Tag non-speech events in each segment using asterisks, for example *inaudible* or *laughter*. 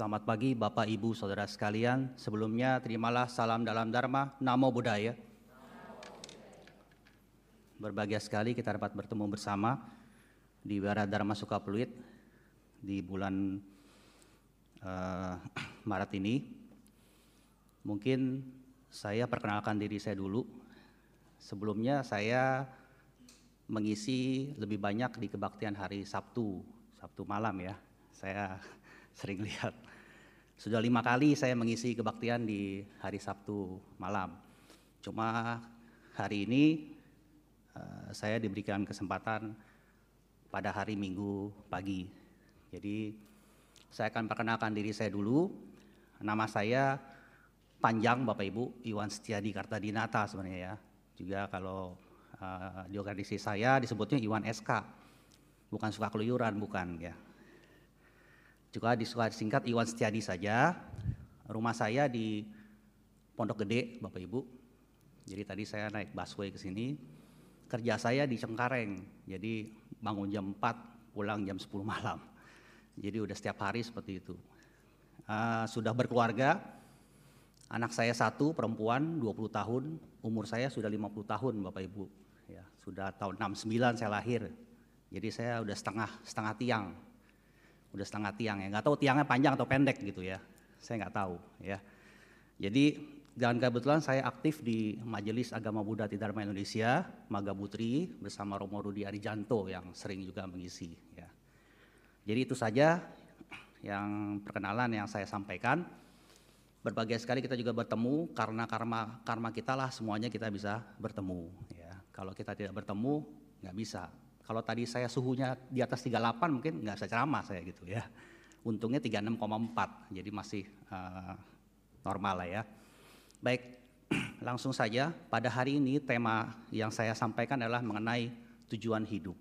Selamat pagi Bapak Ibu Saudara sekalian. Sebelumnya terimalah salam dalam Dharma, Namo Buddhaya. Berbahagia sekali kita dapat bertemu bersama di Wara Dharma Sukapeluit di bulan uh, *clears throat* Maret ini. Mungkin saya perkenalkan diri saya dulu. Sebelumnya saya mengisi lebih banyak di kebaktian hari Sabtu, Sabtu malam ya. Saya *laughs* sering lihat. Sudah lima kali saya mengisi kebaktian di hari Sabtu malam. Cuma hari ini uh, saya diberikan kesempatan pada hari Minggu pagi. Jadi saya akan perkenalkan diri saya dulu. Nama saya panjang Bapak Ibu Iwan Setiadi Kartadinata sebenarnya ya. Juga kalau uh, di organisasi saya disebutnya Iwan SK. Bukan suka keluyuran, bukan ya. Juga disingkat Iwan Setiadi saja. Rumah saya di Pondok Gede, Bapak Ibu. Jadi tadi saya naik busway ke sini. Kerja saya di Cengkareng. Jadi bangun jam 4, pulang jam 10 malam. Jadi udah setiap hari seperti itu. Uh, sudah berkeluarga, anak saya satu perempuan 20 tahun, umur saya sudah 50 tahun Bapak Ibu. Ya, sudah tahun 69 saya lahir. Jadi saya udah setengah setengah tiang udah setengah tiang ya. Nggak tahu tiangnya panjang atau pendek gitu ya. Saya nggak tahu ya. Jadi dan kebetulan saya aktif di Majelis Agama Buddha Dharma Indonesia Magabutri bersama Romo Rudi Arijanto yang sering juga mengisi ya. Jadi itu saja yang perkenalan yang saya sampaikan. Berbagai sekali kita juga bertemu karena karma karma kita lah semuanya kita bisa bertemu ya. Kalau kita tidak bertemu nggak bisa kalau tadi saya suhunya di atas 38 mungkin nggak bisa ceramah saya gitu ya. Untungnya 36,4 jadi masih uh, normal lah ya. Baik, *clears throat* langsung saja pada hari ini tema yang saya sampaikan adalah mengenai tujuan hidup.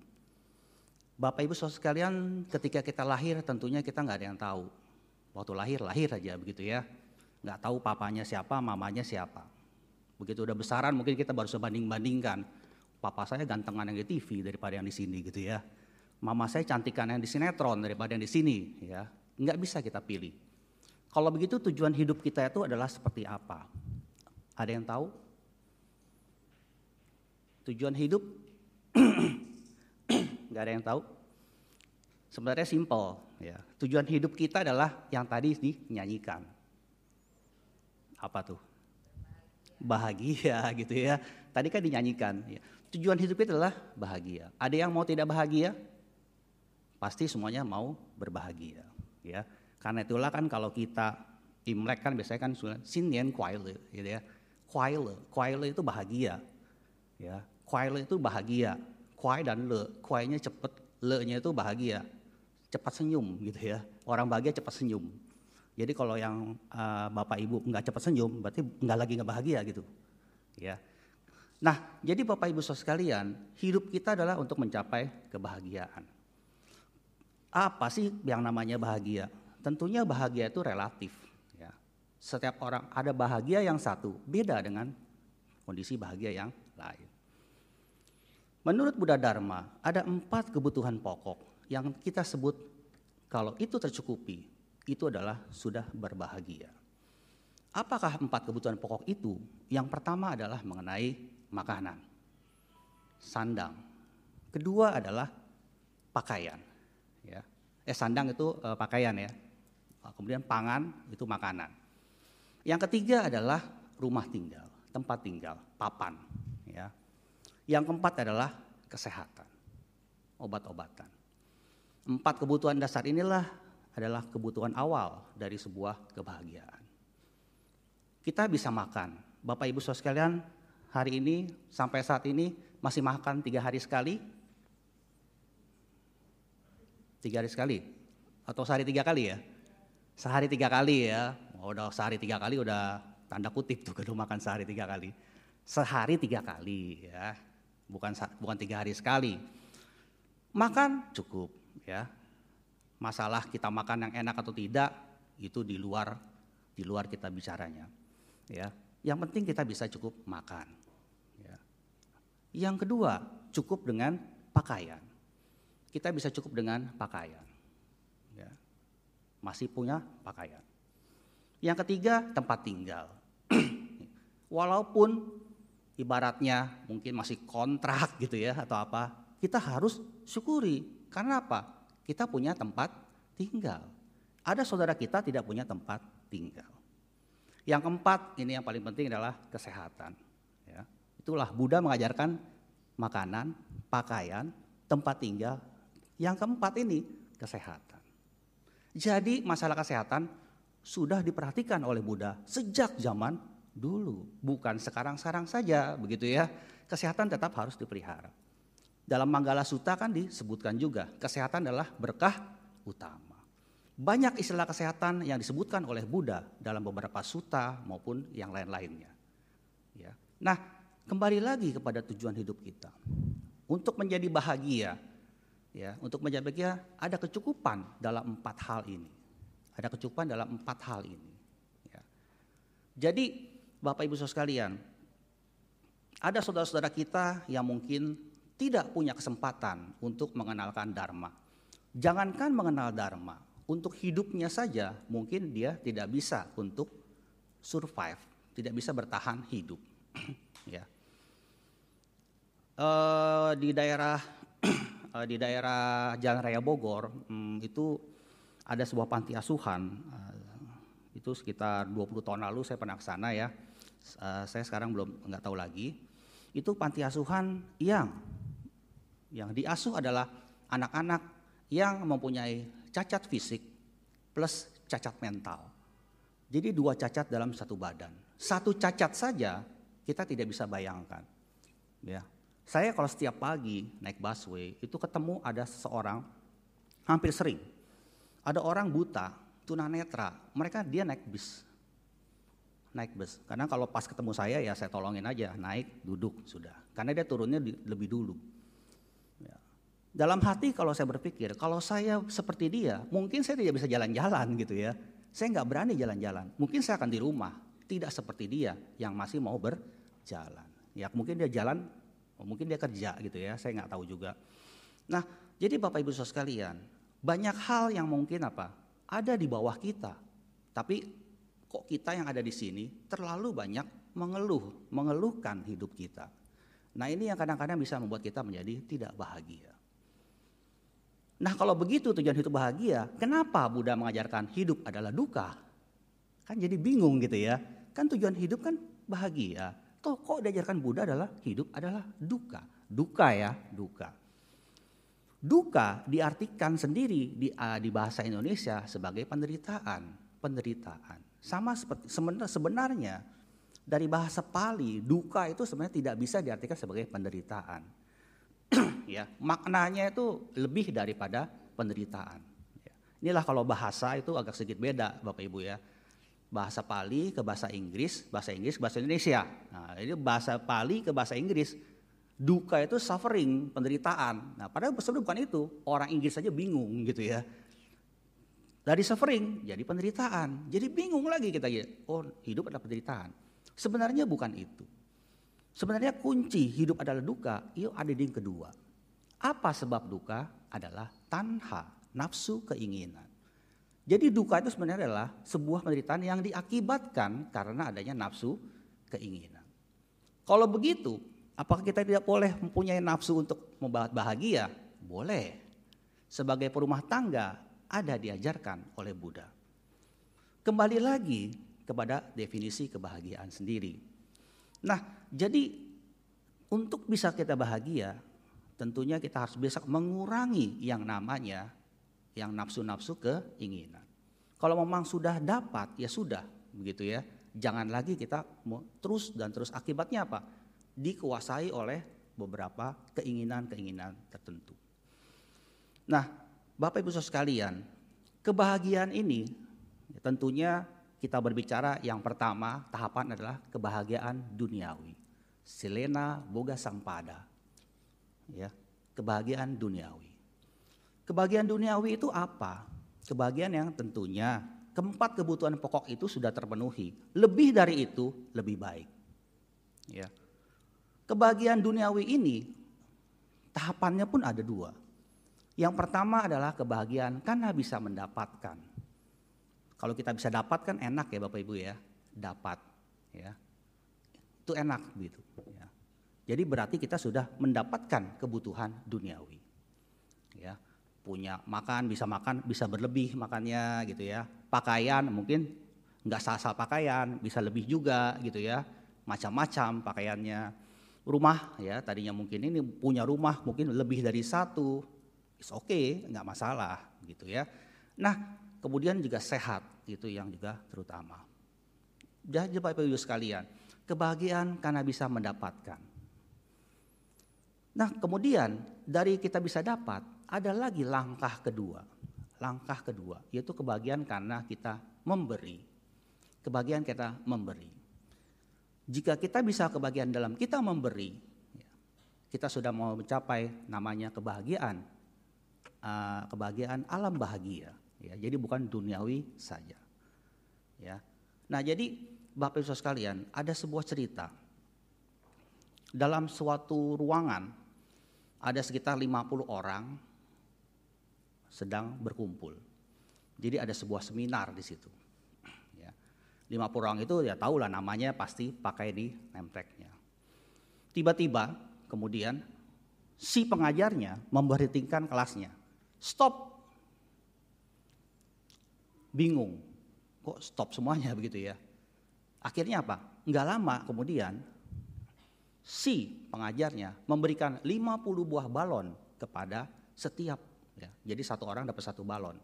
Bapak Ibu saudara sekalian ketika kita lahir tentunya kita nggak ada yang tahu. Waktu lahir, lahir aja begitu ya. Nggak tahu papanya siapa, mamanya siapa. Begitu udah besaran mungkin kita baru sebanding-bandingkan papa saya gantengan yang di TV daripada yang di sini gitu ya. Mama saya cantikan yang di sinetron daripada yang di sini ya. Nggak bisa kita pilih. Kalau begitu tujuan hidup kita itu adalah seperti apa? Ada yang tahu? Tujuan hidup? *clears throat* Nggak ada yang tahu? Sebenarnya simple ya. Tujuan hidup kita adalah yang tadi dinyanyikan. Apa tuh? Bahagia gitu ya. Tadi kan dinyanyikan. Ya tujuan hidup kita adalah bahagia. Ada yang mau tidak bahagia? Pasti semuanya mau berbahagia, ya. Karena itulah kan kalau kita Imlek kan biasanya kan Sinian Kuaile, gitu ya. Kuaile, Kuaile itu bahagia, ya. Kuaile itu bahagia. Kuai dan le, kuainya cepet, le-nya itu bahagia, cepat senyum gitu ya. Orang bahagia cepat senyum. Jadi kalau yang uh, bapak ibu nggak cepat senyum, berarti nggak lagi nggak bahagia gitu, ya. Nah, jadi Bapak Ibu Saudara sekalian, hidup kita adalah untuk mencapai kebahagiaan. Apa sih yang namanya bahagia? Tentunya bahagia itu relatif. Ya. Setiap orang ada bahagia yang satu, beda dengan kondisi bahagia yang lain. Menurut Buddha Dharma, ada empat kebutuhan pokok yang kita sebut kalau itu tercukupi, itu adalah sudah berbahagia. Apakah empat kebutuhan pokok itu? Yang pertama adalah mengenai makanan, sandang. Kedua adalah pakaian. Ya. Eh sandang itu eh, pakaian ya. Kemudian pangan itu makanan. Yang ketiga adalah rumah tinggal, tempat tinggal, papan. Ya. Yang keempat adalah kesehatan, obat-obatan. Empat kebutuhan dasar inilah adalah kebutuhan awal dari sebuah kebahagiaan. Kita bisa makan. Bapak Ibu saudara sekalian, hari ini sampai saat ini masih makan tiga hari sekali? Tiga hari sekali? Atau sehari tiga kali ya? Sehari tiga kali ya. Oh, udah sehari tiga kali udah tanda kutip tuh *laughs* kalau makan sehari tiga kali. Sehari tiga kali ya. Bukan bukan tiga hari sekali. Makan cukup ya. Masalah kita makan yang enak atau tidak itu di luar di luar kita bicaranya. Ya. Yang penting kita bisa cukup makan. Ya. Yang kedua, cukup dengan pakaian. Kita bisa cukup dengan pakaian. Ya. masih punya pakaian. Yang ketiga, tempat tinggal. *clears throat* Walaupun ibaratnya mungkin masih kontrak gitu ya atau apa, kita harus syukuri. Karena apa? Kita punya tempat tinggal. Ada saudara kita tidak punya tempat tinggal. Yang keempat, ini yang paling penting adalah kesehatan. Itulah Buddha mengajarkan makanan, pakaian, tempat tinggal. Yang keempat ini kesehatan. Jadi masalah kesehatan sudah diperhatikan oleh Buddha sejak zaman dulu, bukan sekarang-sekarang saja, begitu ya. Kesehatan tetap harus dipelihara. Dalam Manggala Sutta kan disebutkan juga, kesehatan adalah berkah utama. Banyak istilah kesehatan yang disebutkan oleh Buddha dalam beberapa sutta maupun yang lain-lainnya. Ya. Nah, kembali lagi kepada tujuan hidup kita. Untuk menjadi bahagia, ya, untuk menjadi bahagia ada kecukupan dalam empat hal ini. Ada kecukupan dalam empat hal ini. Ya. Jadi Bapak Ibu Saudara sekalian, ada saudara-saudara kita yang mungkin tidak punya kesempatan untuk mengenalkan Dharma. Jangankan mengenal Dharma, untuk hidupnya saja mungkin dia tidak bisa untuk survive, tidak bisa bertahan hidup. *clears throat* ya. Uh, di daerah uh, *clears throat* di daerah Jalan Raya Bogor um, itu ada sebuah panti asuhan. Uh, itu sekitar 20 tahun lalu saya pernah ke sana ya uh, saya sekarang belum nggak tahu lagi, itu panti asuhan yang yang diasuh adalah anak-anak yang mempunyai cacat fisik plus cacat mental. Jadi dua cacat dalam satu badan. Satu cacat saja kita tidak bisa bayangkan. Ya. Saya kalau setiap pagi naik busway itu ketemu ada seseorang hampir sering. Ada orang buta, tunanetra, mereka dia naik bis naik bus. Karena kalau pas ketemu saya ya saya tolongin aja, naik, duduk sudah. Karena dia turunnya lebih dulu. Ya. Dalam hati kalau saya berpikir, kalau saya seperti dia, mungkin saya tidak bisa jalan-jalan gitu ya. Saya nggak berani jalan-jalan. Mungkin saya akan di rumah, tidak seperti dia yang masih mau berjalan. Ya mungkin dia jalan, mungkin dia kerja gitu ya, saya nggak tahu juga. Nah, jadi Bapak Ibu Saudara sekalian, banyak hal yang mungkin apa? Ada di bawah kita. Tapi kok kita yang ada di sini terlalu banyak mengeluh, mengeluhkan hidup kita. Nah ini yang kadang-kadang bisa membuat kita menjadi tidak bahagia. Nah kalau begitu tujuan hidup bahagia, kenapa Buddha mengajarkan hidup adalah duka? Kan jadi bingung gitu ya. Kan tujuan hidup kan bahagia. Toh diajarkan Buddha adalah hidup adalah duka. Duka ya, duka. Duka diartikan sendiri di, uh, di bahasa Indonesia sebagai penderitaan, penderitaan. Sama seperti sebenarnya dari bahasa Pali, duka itu sebenarnya tidak bisa diartikan sebagai penderitaan. *clears throat* ya, maknanya itu lebih daripada penderitaan. Ya. Inilah kalau bahasa itu agak sedikit beda, Bapak Ibu ya. Bahasa Pali ke bahasa Inggris, bahasa Inggris ke bahasa Indonesia. Nah, ini bahasa Pali ke bahasa Inggris. Duka itu suffering, penderitaan. Nah, padahal sebenarnya bukan itu. Orang Inggris saja bingung gitu ya. Dari suffering jadi penderitaan. Jadi bingung lagi kita ya. Oh hidup adalah penderitaan. Sebenarnya bukan itu. Sebenarnya kunci hidup adalah duka. Itu ada di yang kedua. Apa sebab duka? Adalah tanha, nafsu keinginan. Jadi duka itu sebenarnya adalah sebuah penderitaan yang diakibatkan karena adanya nafsu keinginan. Kalau begitu, apakah kita tidak boleh mempunyai nafsu untuk membuat bahagia? Boleh. Sebagai perumah tangga, ada diajarkan oleh Buddha. Kembali lagi kepada definisi kebahagiaan sendiri. Nah, jadi untuk bisa kita bahagia, tentunya kita harus bisa mengurangi yang namanya yang nafsu-nafsu keinginan. Kalau memang sudah dapat, ya sudah, begitu ya. Jangan lagi kita terus dan terus akibatnya apa? Dikuasai oleh beberapa keinginan-keinginan tertentu. Nah, Bapak Ibu sekalian, kebahagiaan ini tentunya kita berbicara yang pertama tahapan adalah kebahagiaan duniawi. Selena boga sampada. Ya, kebahagiaan duniawi. Kebahagiaan duniawi itu apa? Kebahagiaan yang tentunya keempat kebutuhan pokok itu sudah terpenuhi. Lebih dari itu lebih baik. Ya. Kebahagiaan duniawi ini tahapannya pun ada dua. Yang pertama adalah kebahagiaan karena bisa mendapatkan. Kalau kita bisa dapat kan enak ya Bapak Ibu ya, dapat ya. Itu enak gitu ya. Jadi berarti kita sudah mendapatkan kebutuhan duniawi. Ya, punya makan bisa makan bisa berlebih makannya gitu ya. Pakaian mungkin nggak sah-sah pakaian bisa lebih juga gitu ya. Macam-macam pakaiannya. Rumah ya tadinya mungkin ini punya rumah mungkin lebih dari satu. Oke, okay, nggak masalah gitu ya. Nah, kemudian juga sehat itu yang juga terutama. Jadi Bapak Ibu sekalian, kebahagiaan karena bisa mendapatkan. Nah, kemudian dari kita bisa dapat, ada lagi langkah kedua. Langkah kedua yaitu kebahagiaan karena kita memberi. Kebahagiaan kita memberi. Jika kita bisa kebahagiaan dalam kita memberi, kita sudah mau mencapai namanya kebahagiaan, uh, kebahagiaan alam bahagia. Ya, jadi bukan duniawi saja. Ya. Nah, jadi Bapak Ibu sekalian, ada sebuah cerita. Dalam suatu ruangan ada sekitar 50 orang sedang berkumpul. Jadi ada sebuah seminar di situ. Ya. 50 orang itu ya tahulah namanya pasti pakai di name tag-nya. Tiba-tiba kemudian si pengajarnya memberhentikan kelasnya. Stop bingung. Kok stop semuanya *laughs* begitu ya? Akhirnya apa? Enggak lama kemudian si pengajarnya memberikan 50 buah balon kepada setiap ya. Jadi satu orang dapat satu balon.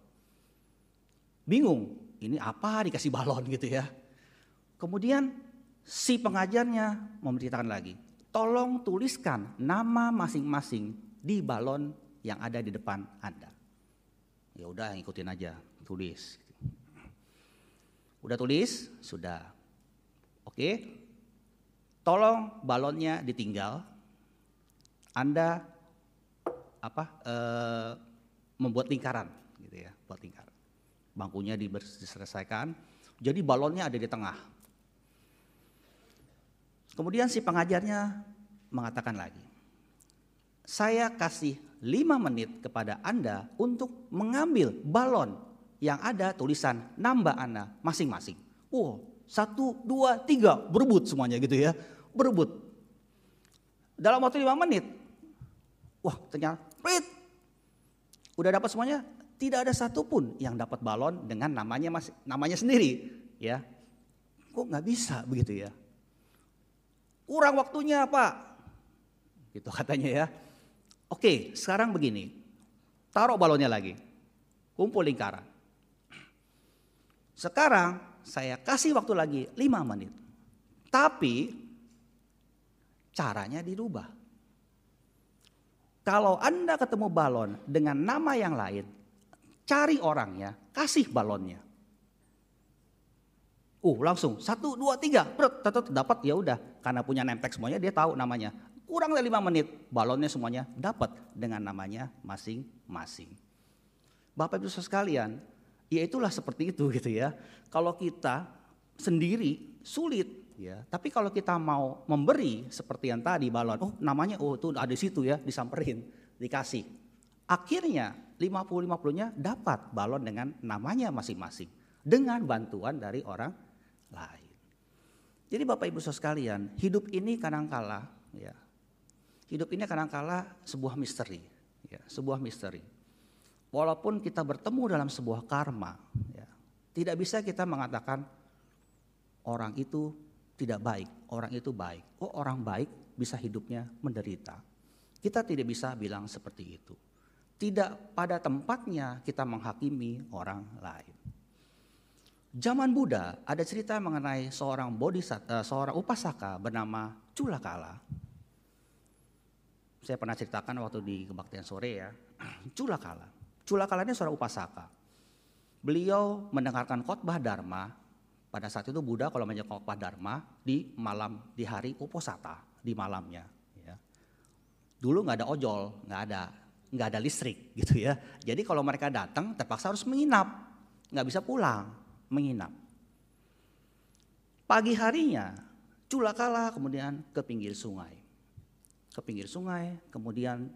Bingung, ini apa dikasih balon *laughs* gitu ya. Kemudian si pengajarnya memberitakan lagi, tolong tuliskan nama masing-masing di balon yang ada di depan Anda. Ya udah ikutin aja, tulis. Udah tulis? Sudah. Oke. Tolong balonnya ditinggal. Anda apa? E, membuat lingkaran gitu ya, buat lingkaran. Bangkunya diselesaikan. Jadi balonnya ada di tengah. Kemudian si pengajarnya mengatakan lagi, saya kasih lima menit kepada Anda untuk mengambil balon yang ada tulisan nambah Anda masing-masing. Wow, satu, dua, tiga, berebut semuanya gitu ya, berebut. Dalam waktu lima menit, wah ternyata, udah dapat semuanya, tidak ada satupun yang dapat balon dengan namanya mas, namanya sendiri, ya. Kok nggak bisa begitu ya? Kurang waktunya pak, gitu katanya ya. Oke, sekarang begini, taruh balonnya lagi, kumpul lingkaran. Sekarang saya kasih waktu lagi 5 menit. Tapi caranya dirubah. Kalau Anda ketemu balon dengan nama yang lain, cari orangnya, kasih balonnya. Uh, langsung satu, dua, tiga, tetap dapat ya udah. Karena punya name semuanya, dia tahu namanya. Kurang dari lima menit, balonnya semuanya dapat dengan namanya masing-masing. Bapak Ibu sekalian, ya itulah seperti itu gitu ya. Kalau kita sendiri sulit ya, tapi kalau kita mau memberi seperti yang tadi balon, oh namanya oh itu ada di situ ya, disamperin, dikasih. Akhirnya 50-50-nya dapat balon dengan namanya masing-masing dengan bantuan dari orang lain. Jadi Bapak Ibu Saudara sekalian, hidup ini kadangkala ya. Hidup ini kadangkala sebuah misteri, ya, sebuah misteri walaupun kita bertemu dalam sebuah karma, ya, tidak bisa kita mengatakan orang itu tidak baik, orang itu baik. Oh orang baik bisa hidupnya menderita. Kita tidak bisa bilang seperti itu. Tidak pada tempatnya kita menghakimi orang lain. Zaman Buddha ada cerita mengenai seorang bodhisattva, eh, seorang upasaka bernama Culakala. Saya pernah ceritakan waktu di kebaktian sore ya. *clears throat* Culakala. Culakala ini seorang upasaka. Beliau mendengarkan khotbah Dharma. Pada saat itu Buddha kalau khotbah Dharma di malam di hari Uposata di malamnya. Ya. Dulu nggak ada ojol, nggak ada nggak ada listrik *laughs* gitu ya. Jadi kalau mereka datang terpaksa harus menginap, nggak bisa pulang, menginap. Pagi harinya Culakala kemudian ke pinggir sungai. Ke pinggir sungai, kemudian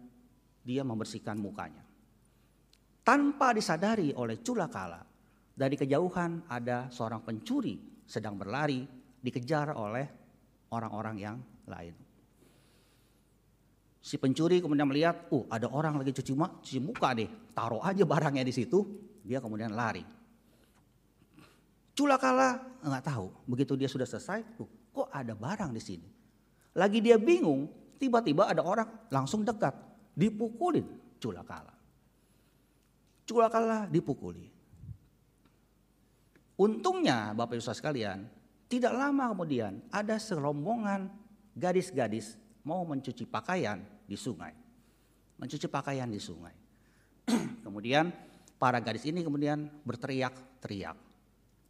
dia membersihkan mukanya tanpa disadari oleh Culakala Dari kejauhan ada seorang pencuri sedang berlari dikejar oleh orang-orang yang lain. Si pencuri kemudian melihat, oh ada orang lagi cuci, cuci muka deh, taruh aja barangnya di situ, dia kemudian lari. Culakala nggak tahu, begitu dia sudah selesai, tuh, kok ada barang di sini. Lagi dia bingung, tiba-tiba ada orang langsung dekat, dipukulin culakala. Culakala dipukuli. Untungnya Bapak Ibu sekalian, tidak lama kemudian ada serombongan gadis-gadis mau mencuci pakaian di sungai. Mencuci pakaian di sungai. *clears throat* kemudian para gadis ini kemudian berteriak-teriak.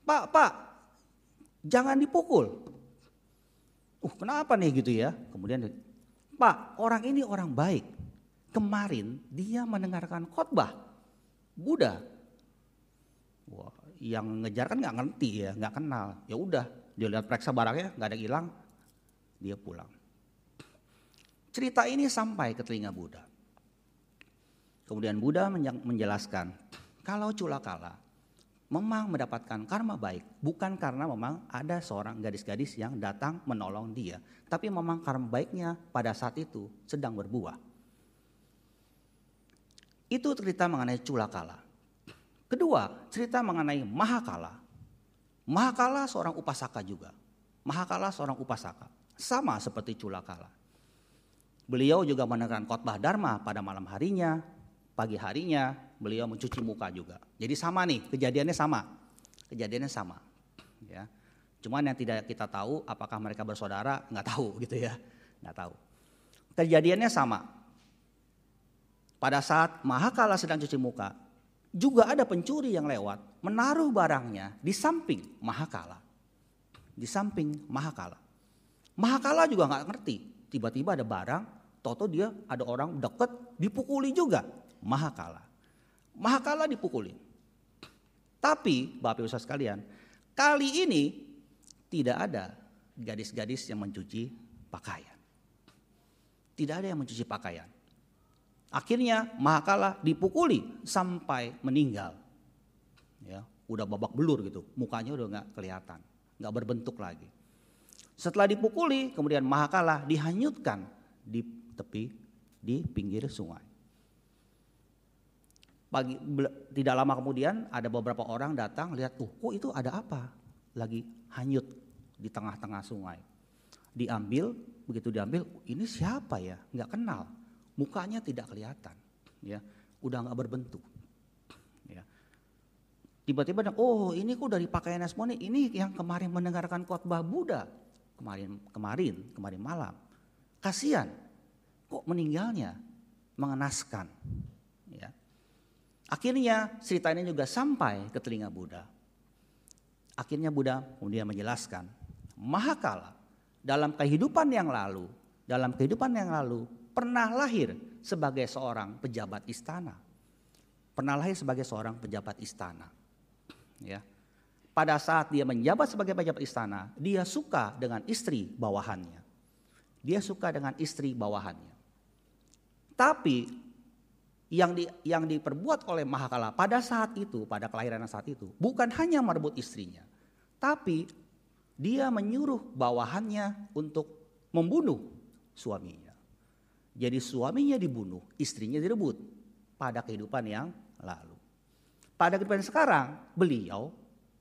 Pak, pak, jangan dipukul. Uh, kenapa nih gitu ya? Kemudian, Pak, orang ini orang baik. Kemarin dia mendengarkan khotbah Buddha. Wah, yang ngejar kan nggak ngerti ya, nggak kenal. Ya udah, dia lihat periksa barangnya nggak ada hilang, dia pulang. Cerita ini sampai ke telinga Buddha. Kemudian Buddha menjelaskan, kalau Culakala memang mendapatkan karma baik, bukan karena memang ada seorang gadis-gadis yang datang menolong dia, tapi memang karma baiknya pada saat itu sedang berbuah. Itu cerita mengenai Culakala. Kedua, cerita mengenai Mahakala. Mahakala seorang upasaka juga. Mahakala seorang upasaka. Sama seperti Culakala. Beliau juga menekan khotbah Dharma pada malam harinya, pagi harinya beliau mencuci muka juga. Jadi sama nih, kejadiannya sama. Kejadiannya sama. Ya. Cuman yang tidak kita tahu apakah mereka bersaudara, nggak tahu *laughs* gitu ya. Nggak tahu. Kejadiannya sama. Pada saat Mahakala sedang cuci muka, juga ada pencuri yang lewat menaruh barangnya di samping Mahakala. Di samping Mahakala. Mahakala juga nggak ngerti. Tiba-tiba ada barang, toto dia ada orang deket dipukuli juga. Mahakala. Mahakala dipukuli. Tapi Bapak Ibu sekalian, kali ini tidak ada gadis-gadis yang mencuci pakaian. Tidak ada yang mencuci pakaian. Akhirnya Mahakala dipukuli sampai meninggal. Ya, udah babak belur gitu, mukanya udah nggak kelihatan, nggak berbentuk lagi. Setelah dipukuli, kemudian Mahakala dihanyutkan di tepi di pinggir sungai. Pagi, tidak lama kemudian ada beberapa orang datang lihat tuh, kok itu ada apa? Lagi hanyut di tengah-tengah sungai. Diambil, begitu diambil, ini siapa ya? Nggak kenal mukanya tidak kelihatan, ya, udah nggak berbentuk. Ya. Tiba-tiba, oh ini kok dari pakaiannya semua nih, ini yang kemarin mendengarkan khotbah Buddha kemarin kemarin kemarin malam. Kasihan, kok meninggalnya mengenaskan. Ya. Akhirnya cerita ini juga sampai ke telinga Buddha. Akhirnya Buddha kemudian menjelaskan, Mahakala dalam kehidupan yang lalu, dalam kehidupan yang lalu pernah lahir sebagai seorang pejabat istana. Pernah lahir sebagai seorang pejabat istana. Ya. Pada saat dia menjabat sebagai pejabat istana, dia suka dengan istri bawahannya. Dia suka dengan istri bawahannya. Tapi yang di, yang diperbuat oleh Mahakala pada saat itu, pada kelahiran saat itu, bukan hanya merebut istrinya, tapi dia menyuruh bawahannya untuk membunuh suaminya. Jadi suaminya dibunuh, istrinya direbut pada kehidupan yang lalu. Pada kehidupan sekarang, beliau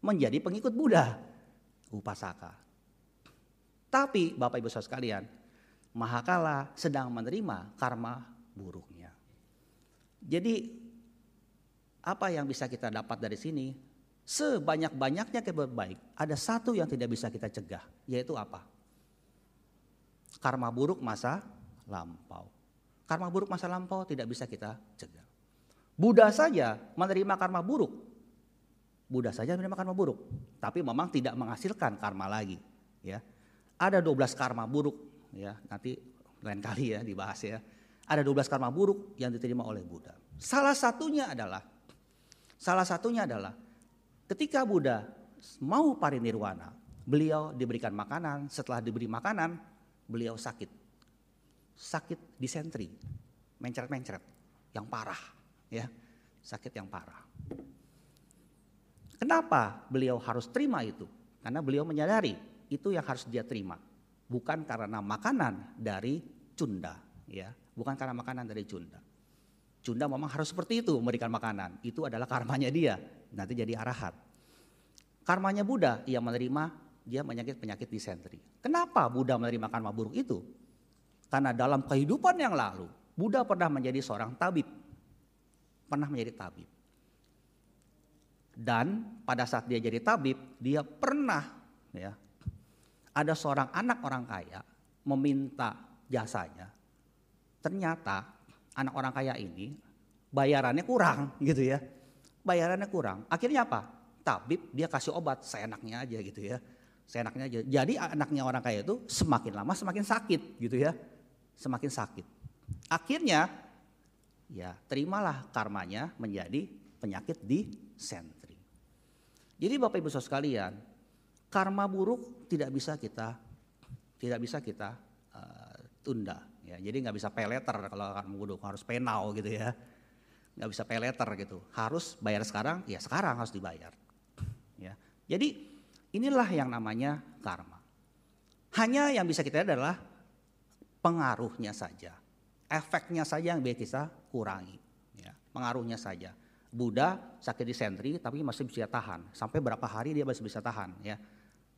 menjadi pengikut Buddha, upasaka. Tapi Bapak Ibu saudara sekalian, Mahakala sedang menerima karma buruknya. Jadi apa yang bisa kita dapat dari sini? Sebanyak-banyaknya keberbuatan baik, ada satu yang tidak bisa kita cegah, yaitu apa? Karma buruk masa lampau. Karma buruk masa lampau tidak bisa kita cegah. Buddha saja menerima karma buruk. Buddha saja menerima karma buruk, tapi memang tidak menghasilkan karma lagi, ya. Ada 12 karma buruk, ya. Nanti lain kali ya dibahas ya. Ada 12 karma buruk yang diterima oleh Buddha. Salah satunya adalah salah satunya adalah ketika Buddha mau parinirwana, beliau diberikan makanan, setelah diberi makanan, beliau sakit sakit disentri, mencret-mencret, yang parah, ya, sakit yang parah. Kenapa beliau harus terima itu? Karena beliau menyadari itu yang harus dia terima, bukan karena makanan dari cunda, ya, bukan karena makanan dari cunda. Cunda memang harus seperti itu memberikan makanan, itu adalah karmanya dia, nanti jadi arahat. Karmanya Buddha, ia menerima dia menyakit penyakit disentri. Kenapa Buddha menerima karma buruk itu? Karena dalam kehidupan yang lalu, Buddha pernah menjadi seorang tabib. Pernah menjadi tabib. Dan pada saat dia jadi tabib, dia pernah ya ada seorang anak orang kaya meminta jasanya. Ternyata anak orang kaya ini bayarannya kurang *laughs* gitu ya. Bayarannya kurang. Akhirnya apa? Tabib dia kasih obat seenaknya aja gitu ya. Seenaknya aja. Jadi anaknya orang kaya itu semakin lama semakin sakit gitu ya. Semakin sakit. Akhirnya ya terimalah karmanya menjadi penyakit di sen. Jadi Bapak Ibu Saudara sekalian, karma buruk tidak bisa kita tidak bisa kita uh, tunda ya. Jadi nggak bisa peleter kalau karma buruk harus penau gitu ya. nggak bisa peleter gitu. Harus bayar sekarang, ya sekarang harus dibayar. Ya. Jadi inilah yang namanya karma. Hanya yang bisa kita lihat adalah pengaruhnya saja. Efeknya saja yang bisa kita kurangi. Ya, pengaruhnya saja. Buddha sakit di sentri tapi masih bisa tahan. Sampai berapa hari dia masih bisa tahan ya.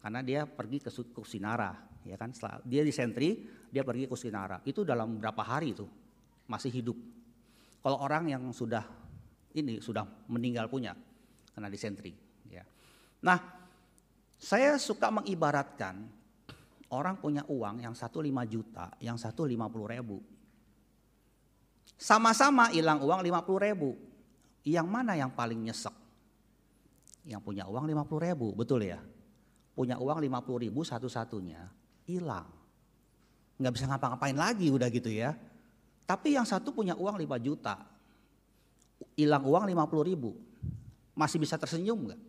Karena dia pergi ke Kusinara ya kan. Dia di sentri, dia pergi ke Kusinara. Itu dalam berapa hari itu masih hidup. Kalau orang yang sudah ini sudah meninggal punya karena di sentri ya. Nah, saya suka mengibaratkan orang punya uang yang satu lima juta, yang satu lima puluh ribu. Sama-sama hilang uang lima puluh ribu yang mana yang paling nyesek? Yang punya uang 50 ribu, betul ya? Punya uang 50 ribu satu-satunya, hilang. Nggak bisa ngapa-ngapain lagi udah gitu ya. Tapi yang satu punya uang 5 juta, hilang uang 50 ribu. Masih bisa tersenyum nggak?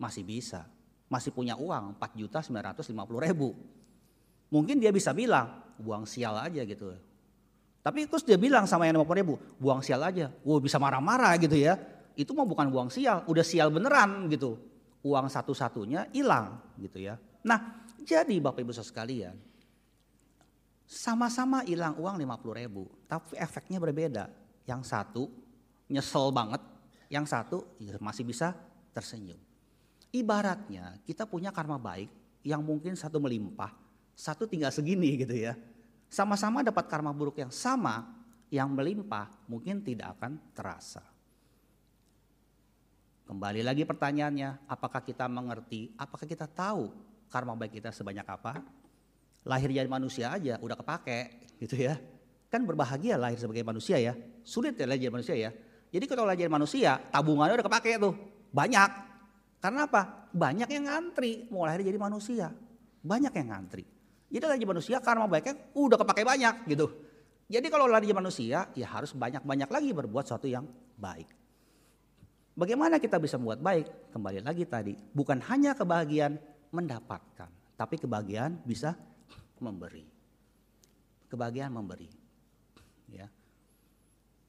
Masih bisa. Masih punya uang 4 juta 950 ribu. Mungkin dia bisa bilang, buang sial aja gitu. Tapi terus dia bilang sama yang 50 ribu, buang sial aja. Wah bisa marah-marah gitu ya. Itu mah bukan buang sial, udah sial beneran gitu. Uang satu-satunya hilang gitu ya. Nah jadi Bapak Ibu sekalian, sama-sama hilang uang 50 ribu, tapi efeknya berbeda. Yang satu nyesel banget, yang satu ya masih bisa tersenyum. Ibaratnya kita punya karma baik yang mungkin satu melimpah, satu tinggal segini gitu ya. Sama-sama dapat karma buruk yang sama, yang melimpah mungkin tidak akan terasa. Kembali lagi pertanyaannya, apakah kita mengerti, apakah kita tahu karma baik kita sebanyak apa? Lahir jadi manusia aja udah kepake gitu ya. Kan berbahagia lahir sebagai manusia ya. Sulit ya lahir jadi manusia ya. Jadi kalau lahir jadi manusia, tabungannya udah kepake tuh. Banyak. Karena apa? Banyak yang ngantri mau lahir jadi manusia. Banyak yang ngantri. Jadi lagi manusia karma baiknya udah kepake banyak gitu. Jadi kalau lari manusia ya harus banyak-banyak lagi berbuat sesuatu yang baik. Bagaimana kita bisa membuat baik? Kembali lagi tadi, bukan hanya kebahagiaan mendapatkan, tapi kebahagiaan bisa memberi. Kebahagiaan memberi. Ya.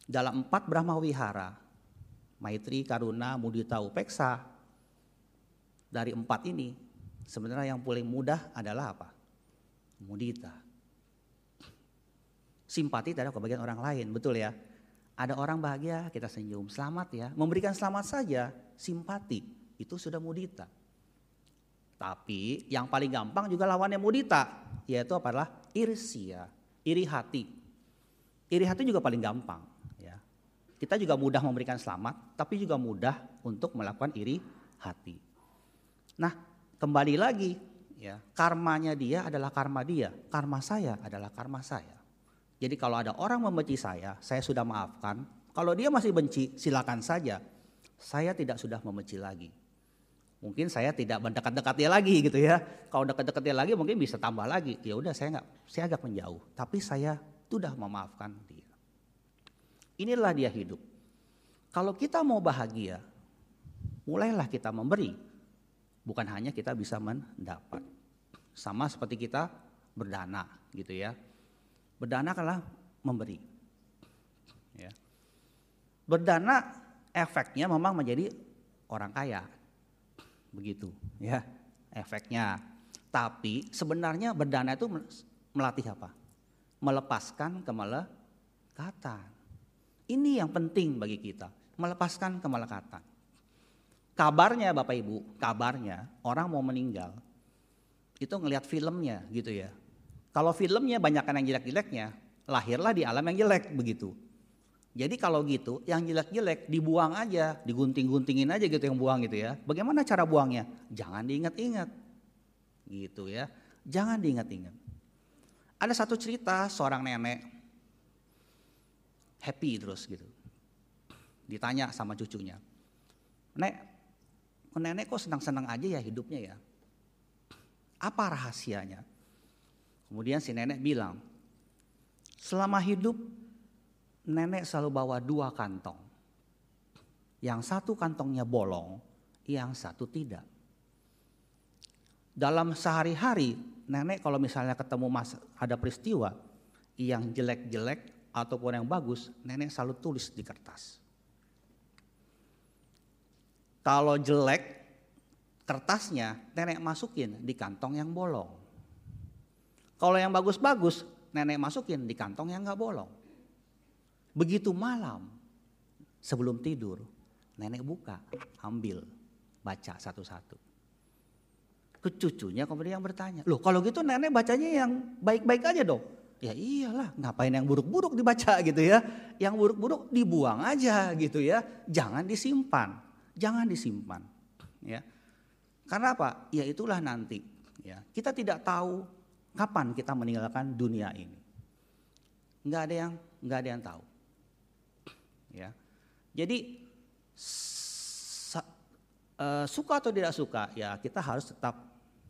Dalam empat Brahma Wihara, Maitri, Karuna, Mudita, Upeksa, dari empat ini sebenarnya yang paling mudah adalah apa? mudita. Simpati terhadap kebahagiaan orang lain, betul ya? Ada orang bahagia, kita senyum, selamat ya. Memberikan selamat saja, simpati, itu sudah mudita. Tapi yang paling gampang juga lawannya mudita, yaitu adalah irsia, iri hati. Iri hati juga paling gampang. Ya. Kita juga mudah memberikan selamat, tapi juga mudah untuk melakukan iri hati. Nah, kembali lagi ya karmanya dia adalah karma dia, karma saya adalah karma saya. Jadi kalau ada orang membenci saya, saya sudah maafkan. Kalau dia masih benci, silakan saja. Saya tidak sudah membenci lagi. Mungkin saya tidak mendekat-dekat dia lagi gitu ya. Kalau dekat-dekat dia lagi mungkin bisa tambah lagi. Ya udah saya nggak, saya agak menjauh. Tapi saya sudah memaafkan dia. Inilah dia hidup. Kalau kita mau bahagia, mulailah kita memberi bukan hanya kita bisa mendapat. Sama seperti kita berdana gitu ya. Berdana adalah memberi. Ya. Berdana efeknya memang menjadi orang kaya. begitu ya efeknya. Tapi sebenarnya berdana itu melatih apa? Melepaskan kemelekatan. Ini yang penting bagi kita, melepaskan kemelekatan. Kabarnya Bapak Ibu, kabarnya orang mau meninggal itu ngelihat filmnya gitu ya. Kalau filmnya banyak yang jelek-jeleknya, lahirlah di alam yang jelek begitu. Jadi kalau gitu, yang jelek-jelek dibuang aja, digunting-guntingin aja gitu yang buang gitu ya. Bagaimana cara buangnya? Jangan diingat-ingat. Gitu ya. Jangan diingat-ingat. Ada satu cerita seorang nenek happy terus gitu. Ditanya sama cucunya. Nek, nenek kok senang-senang aja ya hidupnya ya? Apa rahasianya? Kemudian si nenek bilang, selama hidup nenek selalu bawa dua kantong. Yang satu kantongnya bolong, yang satu tidak. Dalam sehari-hari, nenek kalau misalnya ketemu mas, ada peristiwa yang jelek-jelek ataupun yang bagus, nenek selalu tulis di kertas. Kalau jelek, kertasnya nenek masukin di kantong yang bolong. Kalau yang bagus-bagus, nenek masukin di kantong yang nggak bolong. Begitu malam sebelum tidur, nenek buka, ambil, baca satu-satu. Kecucunya kemudian yang bertanya, loh kalau gitu nenek bacanya yang baik-baik aja dong. Ya iyalah, ngapain yang buruk-buruk dibaca gitu ya. Yang buruk-buruk dibuang aja gitu ya. Jangan disimpan, jangan disimpan. Ya. Karena apa? Ya itulah nanti. Ya. Kita tidak tahu kapan kita meninggalkan dunia ini. Enggak ada yang nggak ada yang tahu ya. Jadi uh, suka atau tidak suka ya kita harus tetap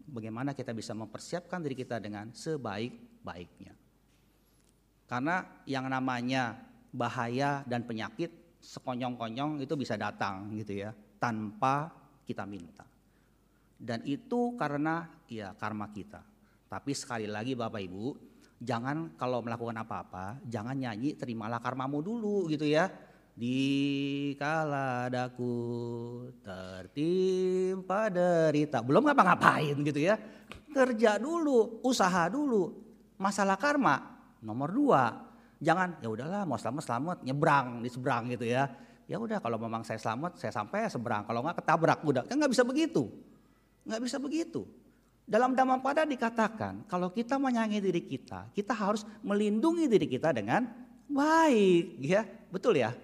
bagaimana kita bisa mempersiapkan diri kita dengan sebaik-baiknya. Karena yang namanya bahaya dan penyakit sekonyong-konyong itu bisa datang gitu ya tanpa kita minta. Dan itu karena ya karma kita. Tapi sekali lagi Bapak Ibu, jangan kalau melakukan apa-apa, jangan nyanyi terimalah karmamu dulu gitu ya di kala daku tertimpa derita. Belum ngapa-ngapain gitu ya. Kerja dulu, usaha dulu. Masalah karma nomor dua. Jangan ya udahlah mau selamat selamat nyebrang di seberang gitu ya. Ya udah kalau memang saya selamat saya sampai seberang. Kalau nggak ketabrak udah kan nggak bisa begitu. Nggak bisa begitu. Dalam pada dikatakan kalau kita menyayangi diri kita, kita harus melindungi diri kita dengan baik, ya betul ya.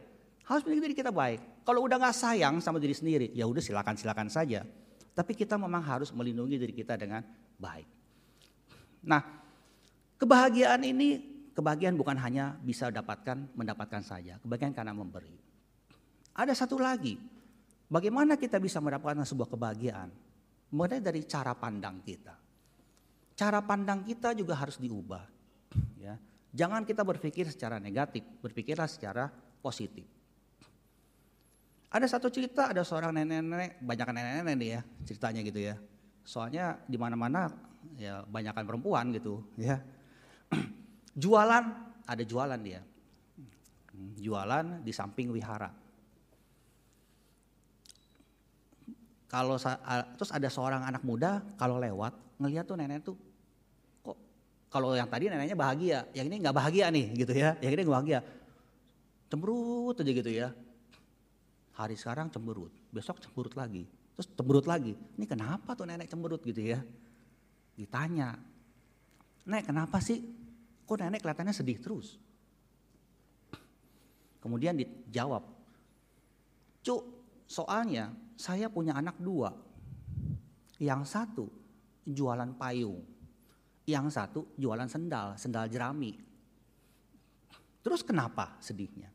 Harus menjadi diri kita baik. Kalau udah nggak sayang sama diri sendiri, ya udah silakan silakan saja. Tapi kita memang harus melindungi diri kita dengan baik. Nah, kebahagiaan ini kebahagiaan bukan hanya bisa dapatkan mendapatkan saja, kebahagiaan karena memberi. Ada satu lagi, bagaimana kita bisa mendapatkan sebuah kebahagiaan? Mulai dari cara pandang kita. Cara pandang kita juga harus diubah. Ya, jangan kita berpikir secara negatif, berpikirlah secara positif. Ada satu cerita, ada seorang nenek-nenek, banyak nenek-nenek ya ceritanya gitu ya. Soalnya di mana-mana ya banyakkan perempuan gitu ya. *clears throat* jualan, ada jualan dia. Jualan di samping wihara. Kalau terus ada seorang anak muda kalau lewat ngeliat tuh nenek tuh kok kalau yang tadi neneknya bahagia, yang ini nggak bahagia nih gitu ya, yang ini nggak bahagia. Cemberut aja gitu ya Hari sekarang cemberut, besok cemberut lagi, terus cemberut lagi. Ini kenapa tuh nenek cemberut gitu ya? Ditanya, Nek kenapa sih? Kok nenek kelihatannya sedih terus? Kemudian dijawab, Cuk, soalnya saya punya anak dua. Yang satu jualan payung, yang satu jualan sendal, sendal jerami. Terus kenapa sedihnya?